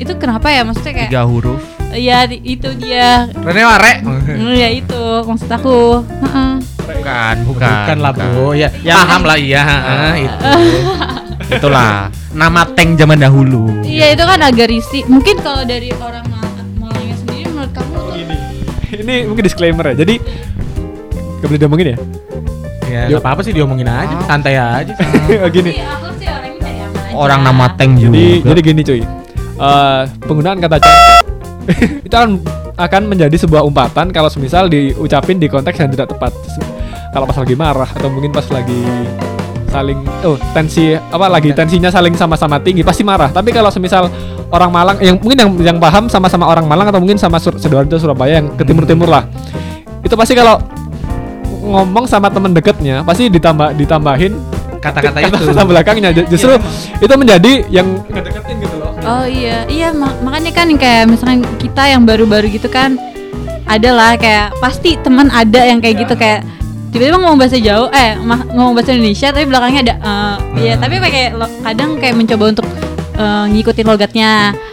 itu kenapa ya maksudnya kayak Tiga huruf. ya di- itu dia Rene Ware. Hmm, ya itu maksud aku. Heeh. Bukan, bukan. Bukan lah, Bu. Ya, Ya, paham lah iya, ah, itu. Itulah nama tank zaman dahulu. Iya itu kan agak risih. Mungkin kalau dari orang Mal- Malangnya sendiri menurut kamu tuh ini ini mungkin disclaimer ya jadi gak boleh diomongin ya Ya, nggak apa-apa sih diomongin aja, santai aja. gini Sih, aku sih orangnya cari aman aja. Orang nama tank juga. Jadi jadi gini cuy. Eh, penggunaan kata chat itu akan akan menjadi sebuah umpatan kalau semisal diucapin di konteks yang tidak tepat. Kalau pas lagi marah atau mungkin pas lagi saling oh tensi apa lagi tensinya saling sama-sama tinggi pasti marah. Tapi kalau semisal orang Malang yang mungkin yang yang paham sama-sama orang Malang atau mungkin sama Sur Sidoarjo Surabaya yang ke timur-timur lah. Itu pasti kalau ngomong sama temen deketnya pasti ditambah ditambahin Kata-kata itu. kata belakangnya. Ju- justru itu menjadi yang ngedeketin gitu loh. Oh iya, iya ma- makanya kan kayak misalkan kita yang baru-baru gitu kan ada lah kayak pasti teman ada yang kayak gitu kayak tiba-tiba ngomong bahasa jauh eh ngomong bahasa Indonesia tapi belakangnya ada eh, iya tapi kayak kadang kayak mencoba untuk eh, ngikutin logatnya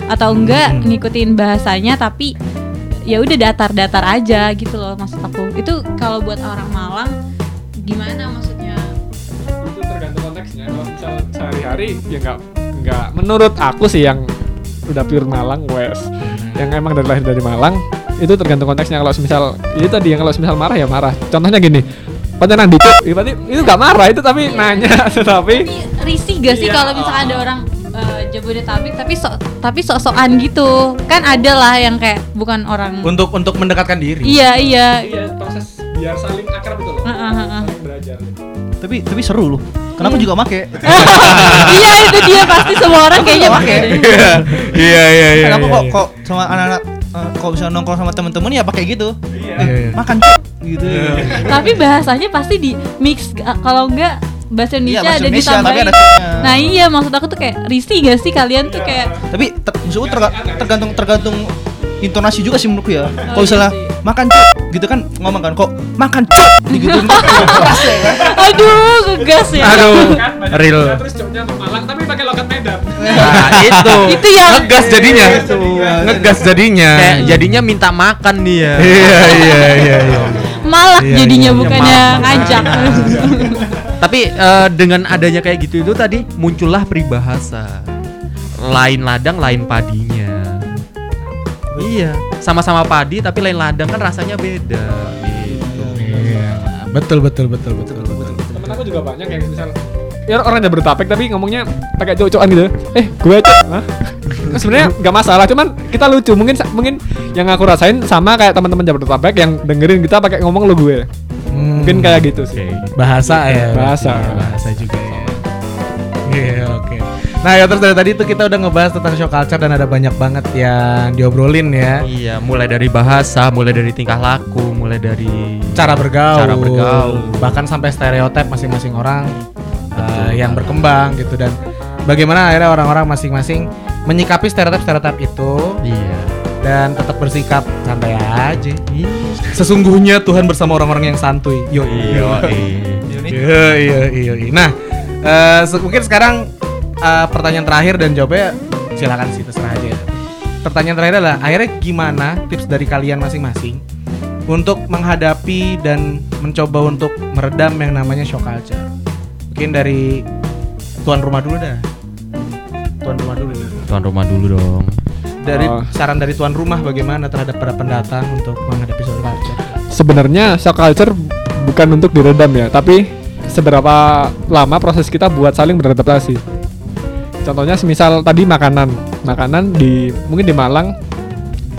atau enggak Hmm. ngikutin bahasanya tapi ya udah datar-datar aja gitu loh maksud aku. Itu kalau buat orang Malang gimana maksudnya? Itu tergantung konteksnya. Kalau misal sehari-hari ya nggak nggak menurut aku sih yang udah pure Malang wes. Yang emang dari lahir dari Malang itu tergantung konteksnya kalau misal itu tadi yang kalau misal marah ya marah contohnya gini pacaran dikit ya berarti itu nggak marah itu tapi nanya tetapi tapi risih gak sih Iya. kalau misalkan ada orang eh, Jabodetabek tapi sok tapi sok-sokan gitu kan ada lah yang kayak bukan orang Untuk untuk mendekatkan diri. iya iya iya proses biar saling akrab itu loh Heeh, heeh. saling belajar Tapi tapi seru loh. Karena aku juga make. iya itu dia pasti semua orang kayaknya pakai deh. Iya, iya, iya. Aku iya, kok iya. kok sama anak-anak eh, kalau bisa nongkrong sama temen-temen ya pakai gitu. Iya, Eh, iya. makan gitu. tapi bahasanya pasti di mix eh, kalau enggak bahasa Iya, Indonesia bahasa ada Indonesia, ditambahin ada nah iya maksud aku tuh kayak risih gak sih kalian tuh kayak Tapi ter tergantung tergantung intonasi juga sih menurutku ya. Kalau iya misalnya makan cuk gitu kan ngomong kan kok makan cuk gitu ya kan. aduh ngegas ya Aduh, real. terus jawabnya ke Malang tapi pakai logat Medan Nah, itu. itu yang Ngegas jadinya. Itu. Ngegas jadinya. Kayak jadinya minta makan dia. Iya, iya, iya, iya. malak Iya, jadinya iya, bukannya malak. ngajak Tapi eh, dengan adanya kayak gitu itu tadi muncullah peribahasa. Lain ladang, lain padinya. Iya, sama-sama padi tapi lain ladang kan rasanya beda. Gitu. Iya. Betul, betul, betul, betul, betul. temen aku juga banyak yang misal ya orang Jabodetabek tapi ngomongnya pakai cowok-cowokan gitu eh gue cok Hah? sebenarnya nggak masalah cuman kita lucu mungkin mungkin yang aku rasain sama kayak teman-teman Jabodetabek yang dengerin kita pakai ngomong lo gue Hmm. mungkin kayak gitu sih bahasa ya Bahasa. berarti. bahasa juga ya Iya oke nah ya terus dari tadi itu kita udah ngebahas tentang show culture dan ada banyak banget yang diobrolin ya Iya, mulai dari bahasa, mulai dari tingkah laku, mulai dari cara bergaul, Cara bergaul. bahkan sampai stereotip masing-masing orang uh, yang berkembang gitu dan bagaimana akhirnya orang-orang masing-masing menyikapi stereotip-stereotip itu Iya. dan tetap bersikap santai aja. Sesungguhnya Tuhan bersama orang-orang yang santuy. Yo, Iya. Iya, iya, iya. iya. Nah, se- mungkin sekarang eh, pertanyaan terakhir dan jawabnya silakan sih terserah aja. Pertanyaan terakhir adalah akhirnya gimana tips dari kalian masing-masing untuk menghadapi dan mencoba untuk meredam yang namanya shock culture. Mungkin dari tuan rumah dulu dah. Tuan rumah dulu. Tuan rumah dulu dong. Dari Oh. saran dari tuan rumah bagaimana terhadap para pendatang untuk menghadapi shock culture. Sebenarnya shock culture bukan untuk diredam ya, tapi seberapa lama proses kita buat saling beradaptasi. Contohnya semisal tadi makanan, makanan di mungkin di Malang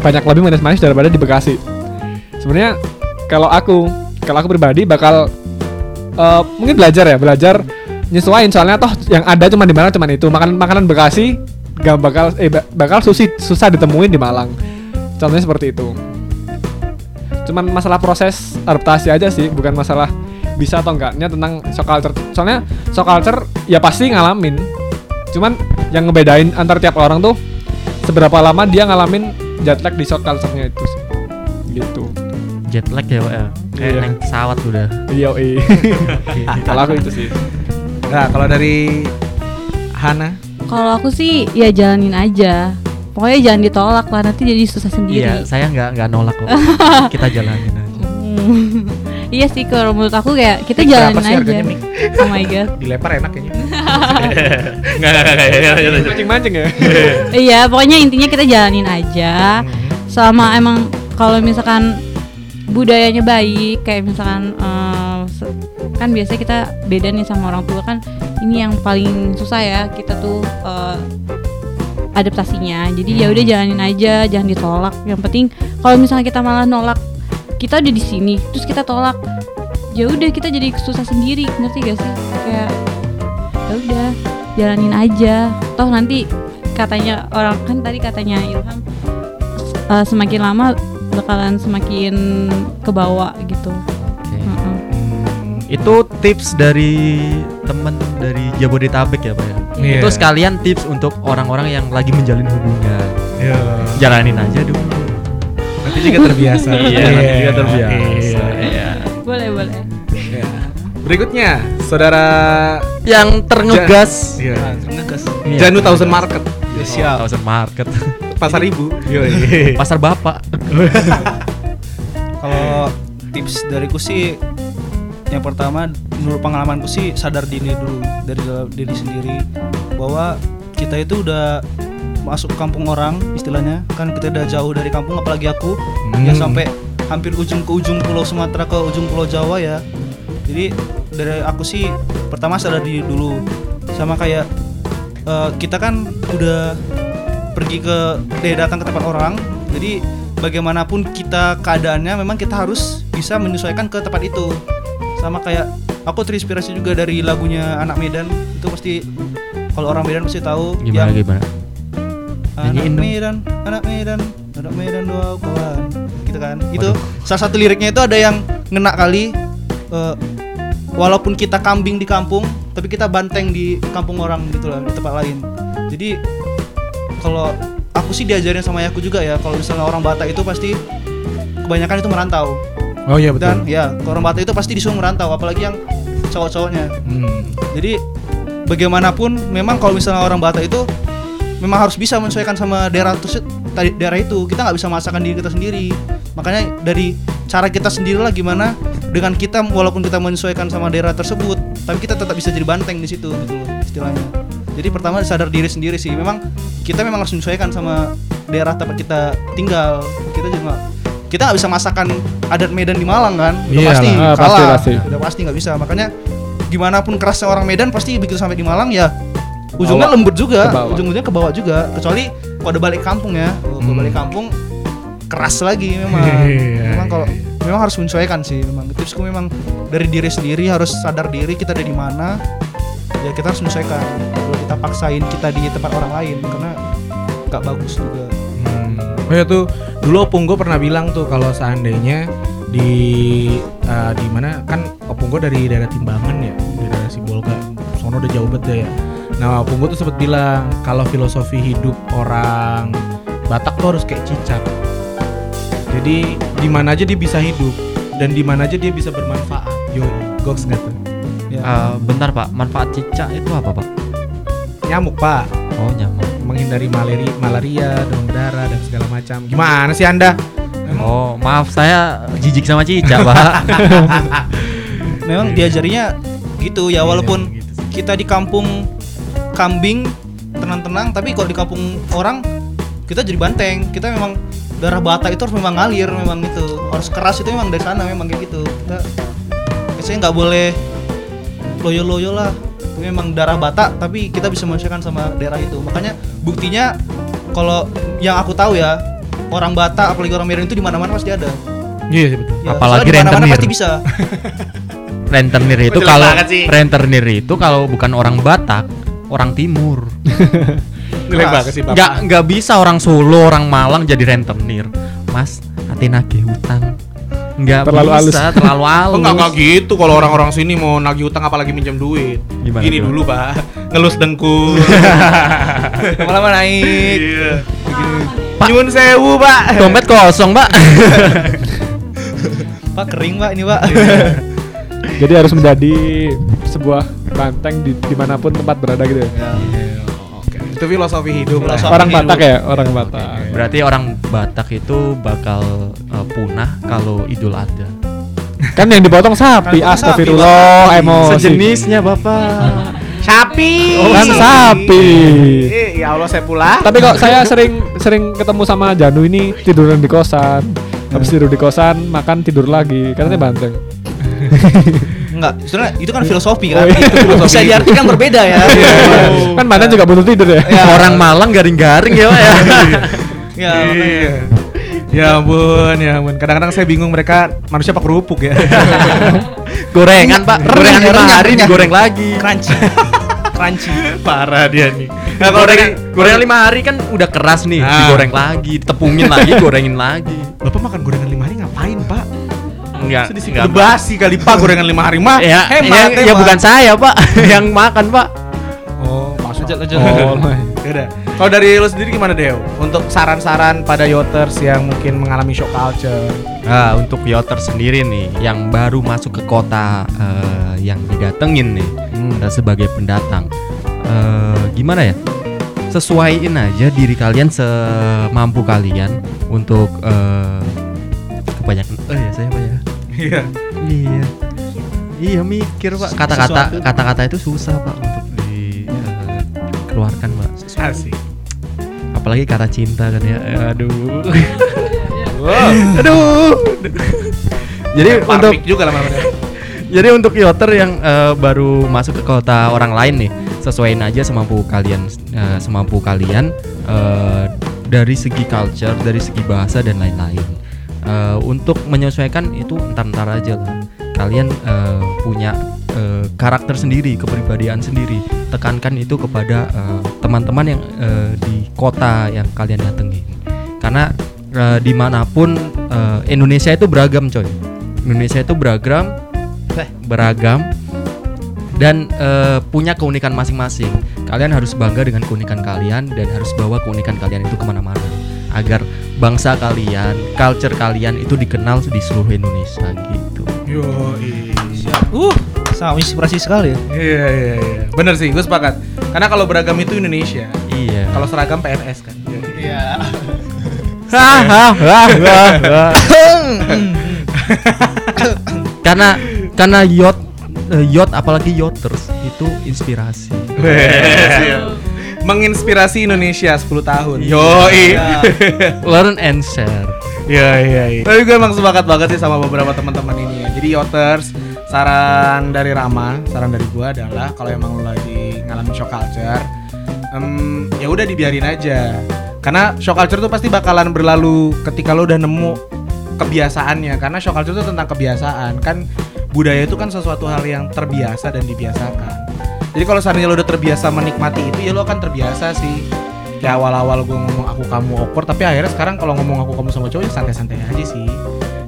banyak lebih manis-manis daripada di Bekasi. Sebenarnya kalau aku, kalau aku pribadi bakal eh, mungkin belajar ya, belajar nyesuaiin soalnya toh yang ada cuma di Malang cuma itu. Makanan makanan Bekasi gak bakal eh ba- bakal susah susah ditemuin di Malang. Contohnya seperti itu cuman masalah proses adaptasi aja sih bukan masalah bisa atau enggaknya tentang shock culture soalnya shock culture ya pasti ngalamin cuman yang ngebedain antar tiap orang tuh seberapa lama dia ngalamin jet lag di shock culture-nya itu sih gitu Jet lag ya, Pak ya. Kayak Iya. naik pesawat udah. iya iya kalau aku itu sih Nah, kalau dari Hana Kalau aku sih ya jalanin aja. Pokoknya jangan ditolak lah nanti jadi susah sendiri. Iya, saya nggak nggak nolak kok. Kita jalanin aja. Hmm. iya sih kalau menurut aku kayak kita jalanin aja. Oh my god. dilempar enak kayaknya. Enggak enggak enggak mancing mancing ya iya, pokoknya intinya kita jalanin aja. Selama emang kalau misalkan budayanya baik, kayak misalkan se- kan biasanya kita beda nih sama orang tua kan. Ini yang paling susah ya kita tuh eh, adaptasinya. Jadi ya udah jalanin aja, jangan ditolak. Yang penting kalau misalnya kita malah nolak, kita udah di sini, terus kita tolak, ya udah kita jadi susah sendiri, ngerti gak sih? Kayak ya udah jalanin aja. Toh nanti katanya orang kan tadi katanya Ilham eh, semakin lama bakalan semakin ke bawah gitu. Oke. Heeh. Itu tips dari temen dari Jabodetabek ya, Pak ya. Iya. Itu sekalian tips untuk orang-orang yang lagi menjalin hubungan. Iya. Jalanin aja dulu. Nanti juga terbiasa. Iya, nanti juga terbiasa. Iya. Iya. Boleh boleh. Iya. Berikutnya, saudara Yang terngegas. Iya. Nah, ngegas. Iya. Janu Thousand Market, Ya, siap. Thousand Market. pasar ibu. Iya. Pasar Bapak. Kalau tips dariku sih yang pertama menurut pengalamanku sih sadar diri dulu dari dalam diri sendiri bahwa kita itu udah masuk kampung orang istilahnya kan kita udah jauh dari kampung apalagi aku ya Hmm. sampai hampir ujung ke ujung pulau Sumatera ke ujung pulau Jawa ya jadi dari aku sih pertama sadar diri dulu. Sama kayak eh, kita kan udah pergi ke eh, datang ke tempat orang. Jadi bagaimanapun kita keadaannya memang kita harus bisa menyesuaikan ke tempat itu. Sama kayak aku terinspirasi juga dari lagunya anak Medan. Itu pasti kalau orang Medan pasti tahu Gimana gimana? anak Nyanyiin dong. Medan anak Medan anak Medan dua kawan. Gitu kan? Itu salah satu liriknya itu ada yang ngena kali eh, walaupun kita kambing di kampung tapi kita banteng di kampung orang gitu lah di tempat lain. Jadi kalau aku sih diajarin sama ayahku juga ya kalau misalnya orang Batak itu pasti kebanyakan itu merantau. Oh iya dan betul. ya kalau orang Batak itu pasti disuruh merantau apalagi yang cowok-cowoknya. Hmm. jadi bagaimanapun memang kalau misalnya orang Batak itu memang harus bisa menyesuaikan sama daerah tersebut daerah itu. Kita nggak bisa memaksakan diri kita sendiri. Makanya dari cara kita sendiri lah gimana dengan kita walaupun kita menyesuaikan sama daerah tersebut tapi kita tetap bisa jadi banteng di situ gitu istilahnya jadi pertama sadar diri sendiri sih memang kita memang harus menyesuaikan sama daerah tempat kita tinggal kita juga kita nggak bisa masakan adat Medan di Malang kan udah Iyalah. pasti Ah, pasti, kalah pasti. udah pasti nggak bisa makanya gimana pun kerasnya orang Medan pasti begitu sampai di Malang ya ujungnya Bawah. lembut juga ujung-ujungnya ke bawah juga kecuali kalau udah balik kampung ya kalau Hmm. balik kampung keras lagi memang Iya, memang kalau iya. Memang harus menyesuaikan sih memang. Tipsku memang dari diri sendiri harus sadar diri kita ada di mana ya kita harus menyesuaikan. Kalau kita paksain kita di tempat orang lain karena nggak bagus juga. Oh ya tuh dulu opung gue pernah bilang tuh kalau seandainya di eh, di mana kan opung gue dari daerah Timbangan ya, di daerah Sibolga, Mono udah jauh banget ya. Nah, Punggu tuh sempat bilang kalau filosofi hidup orang Batak tuh harus kayak cicak. Jadi di mana aja dia bisa hidup dan di mana aja dia bisa bermanfaat. Yo, goks nggak tuh? Ya. Eh, bentar pak, manfaat cicak itu apa pak? Nyamuk pak, Oh nyamuk. menghindari malaria, malaria, demam berdarah dan segala macam. Gimana sih anda? Oh maaf saya jijik sama cicak pak. Memang diajarinya gitu ya walaupun Iya, gitu sih. kita di kampung kambing tenang-tenang tapi kalau di kampung orang kita jadi banteng kita memang darah bata itu harus memang ngalir memang itu harus keras itu memang dari sana memang kayak gitu. Kita biasanya nggak boleh loyo-loyo lah. Memang darah bata tapi kita bisa menyesuaikan sama daerah itu. Makanya buktinya kalau yang aku tahu ya orang Bata apalagi orang Medan itu di mana-mana pasti ada. Iya sih betul. Ya, Apalagi rentenir. pasti bisa. Rentenir itu kalau rentenir itu kalau bukan orang Batak, orang Timur. Jelek Keras. banget sih bapak. Nggak nggak bisa orang Solo, orang Malang jadi rentenir. Mas, hati nagih hutang. Nggak Terlalu halus. bisa, terlalu halus. Oh, enggak enggak gitu kalau orang-orang sini mau nagih utang apalagi minjem duit. Gimana Gini dulu, Pak. Ngelus dengkul. lama-lama naik Iya. Nyun sewu, Pak. Dompet kosong, Pak. Pak kering pak ini pak Jadi harus menjadi sebuah banteng di di mana pun tempat berada gitu ya. Oke. Itu filosofi hidup lah. Filosofi. Orang hidup. Batak ya, orang Batak. Berarti orang Batak itu bakal uh, punah kalau Idul Adha. Kan yang dipotong sapi, astagfirullah, emosi. Sejenisnya, Bapak. Sapi. Oh, kan sapi. Eh, ya Allah saya pula. Tapi kok saya sering sering ketemu sama Janu ini tiduran di kosan. Habis tidur di kosan, makan tidur lagi. Katanya banteng. enggak sebenarnya itu kan filosofi Oh, kan iya. itu filosofi bisa diartikan berbeda ya Kan banteng juga butuh tidur ya. Orang Malang garing-garing ya, Pak ya. ya Iya. Ya ampun, ya ampun. Kadang-kadang saya bingung mereka manusia apa kerupuk ya. Gorengan, Pak. Gorengan lima hari renyah. digoreng lagi. crunchy crunchy Parah dia nih. Nah, gorengan, gorengan lima hari kan udah keras nih, Ah. digoreng lagi, tepungin lagi, gorengin lagi. Bapak makan gorengan lima hari ngapain, Pak? Enggak, Sedih Udah basi kali Pak gorengan lima hari mah. Ya, Hemat, ya, ya bukan saya, Pak, yang makan, Pak. Oh, masuk. lanjut lanjut Oh, Yaudah. Kalau dari lo sendiri gimana Deo? Untuk saran-saran pada yoters yang mungkin mengalami shock culture. Nah, untuk Yoter sendiri nih, yang baru masuk ke kota eh, yang didatengin nih eh, sebagai pendatang, eh, gimana ya? Sesuaiin aja diri kalian semampu kalian untuk eh, kebanyakan. Oh ya saya ya? Iya. Iya. Iya mikir pak. Kata-kata kata-kata itu susah pak untuk dikeluarkan pak. Asik. Apalagi kata cinta kan ya. Aduh. Wow. Aduh. Jadi untuk juga. Deo. jadi untuk yoter yang eh, baru masuk ke kota orang lain nih, sesuaiin aja semampu kalian eh, semampu kalian eh, dari segi culture, dari segi bahasa dan lain-lain. Eh, untuk menyesuaikan itu entar-entar aja lah. Kalian eh, punya eh, karakter sendiri, kepribadian sendiri. Tekankan itu kepada teman-teman yang eh, di kota yang kalian datengin. Karena eh, di mana pun eh, Indonesia itu beragam, coy. Indonesia itu beragam, eh, beragam dan eh, punya keunikan masing-masing. Kalian harus bangga dengan keunikan kalian dan harus bawa keunikan kalian itu ke mana-mana agar bangsa kalian, culture kalian itu dikenal di seluruh Indonesia gitu. Yo, uh sama inspirasi sekali ya Iya iya iya. Bener sih, gue sepakat. Karena kalau beragam itu Indonesia. Iya. Kalau seragam PNS kan. iya karena karena yacht eh, yacht apalagi yachters itu inspirasi. Menginspirasi Indonesia 10 tahun. Iya. Yo, Learn and share. Iya iya iya. Tapi gue emang sepakat banget sih sama beberapa teman-teman ini ya. Jadi Yoters, saran dari Rama, saran dari gue adalah kalau emang lo lagi ngalamin shock culture, em, ya udah dibiarin aja. Karena shock culture tuh pasti bakalan berlalu ketika lo udah nemu kebiasaannya. Karena shock culture itu tentang kebiasaan. Kan budaya itu kan sesuatu hal yang terbiasa dan dibiasakan. Jadi kalau seandainya lo udah terbiasa menikmati itu ya lo akan terbiasa sih. Kayak awal-awal gue ngomong aku kamu awkward tapi akhirnya sekarang kalau ngomong aku kamu sama cowok ya santai-santai aja sih.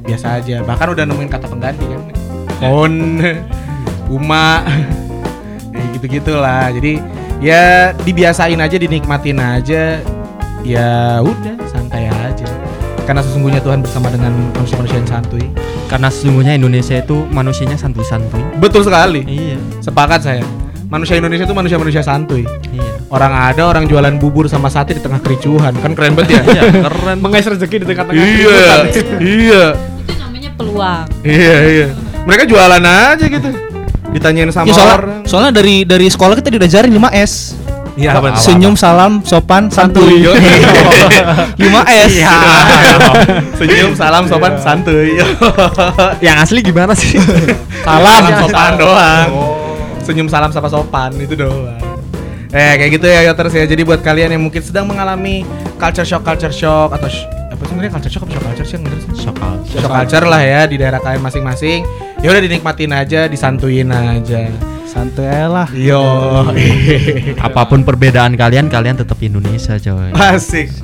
Biasa aja. Bahkan udah nemuin kata pengganti kan. On uma. Kayak gitu gitulah jadi ya dibiasain aja dinikmatin aja. Ya udah santai aja. Karena sesungguhnya Tuhan bersama dengan manusia-manusia yang santuy. Karena sesungguhnya Indonesia itu manusianya santuy-santuy. betul sekali. Iya. sepakat saya manusia Indonesia itu manusia-manusia santuy Iya. orang ada orang jualan bubur sama sate di tengah kericuhan kan keren banget ya Iya, keren. Mengais rezeki di tengah-tengah iya iya Itu namanya peluang. iya iya mereka jualan aja gitu ditanyain sama Ya, soalnya, orang soalnya dari dari sekolah kita diajarin 5 S. Iya, apa- apa- Senyum, salam, sopan, santuy. Yo, 5 S. Iya. Senyum, salam, sopan, santuy. Yang asli gimana sih? salam, sopan doang. Senyum, salam, sapa sopan itu doang. Eh kayak gitu ya Yoters ya. Jadi buat kalian yang mungkin sedang mengalami culture shock, culture shock atau sh- apa sih sebenarnya culture shock shock culture sih yang bener sih? Sokal. Shock culture lah ya di daerah kalian masing-masing. Ya udah dinikmatin aja, disantuin aja. Santuy lah. Yo. Apa pun perbedaan kalian, kalian tetap Indonesia, coy. Asik.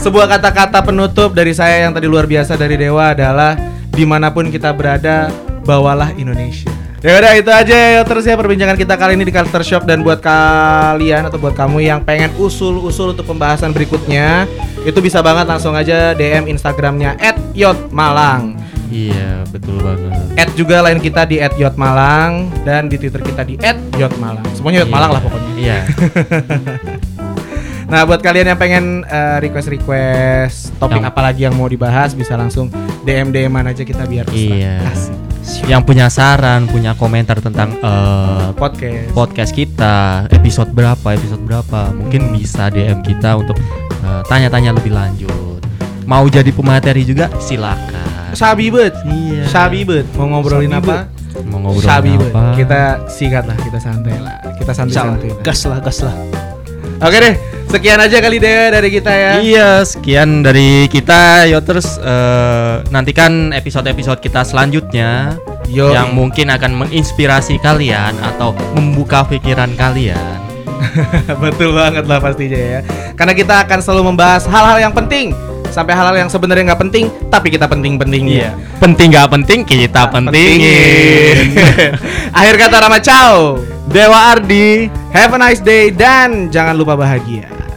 Sebuah kata-kata penutup dari saya yang tadi luar biasa dari Dewa adalah di mana pun kita berada, bawalah Indonesia. Ya udah itu aja ya terus ya perbincangan kita kali ini di Culture Shop dan buat kalian atau buat kamu yang pengen usul-usul untuk pembahasan berikutnya itu bisa banget langsung aja DM Instagramnya @yotmalang. Iya, betul banget. Add juga lain kita di @yotmalang dan di Twitter kita di @yotmalang. Semuanya yotmalang lah pokoknya. Iya. Nah, buat kalian yang pengen eh, request-request topik apa lagi yang mau dibahas bisa langsung DM DM aja kita biar bisa Iya. kasih Yang punya saran, punya komentar tentang eh, podcast. podcast kita, episode berapa, episode berapa, mungkin bisa DM kita untuk eh, tanya-tanya lebih lanjut. Mau jadi pemateri juga silakan. Sabi bet. Iya. Sabi bet. Mau ngobrolin Sabi apa? Mau ngobrol Sabi bet. apa? Kita singkat lah, kita santai lah. Kita santai-santai. Gas lah, gas lah. Oke deh. Sekian aja kali deh dari kita ya. Iya, sekian dari kita Yoters eh, nantikan episode-episode kita selanjutnya Yo. yang mungkin akan menginspirasi kalian atau membuka pikiran kalian. Betul banget lah pastinya ya. Karena kita akan selalu membahas hal-hal yang penting sampai hal-hal yang sebenarnya nggak penting tapi kita penting-pentingin. Penting gak penting kita pentingin. Akhir kata Rama ciao. Dewa Ardi. Have a nice day dan jangan lupa bahagia.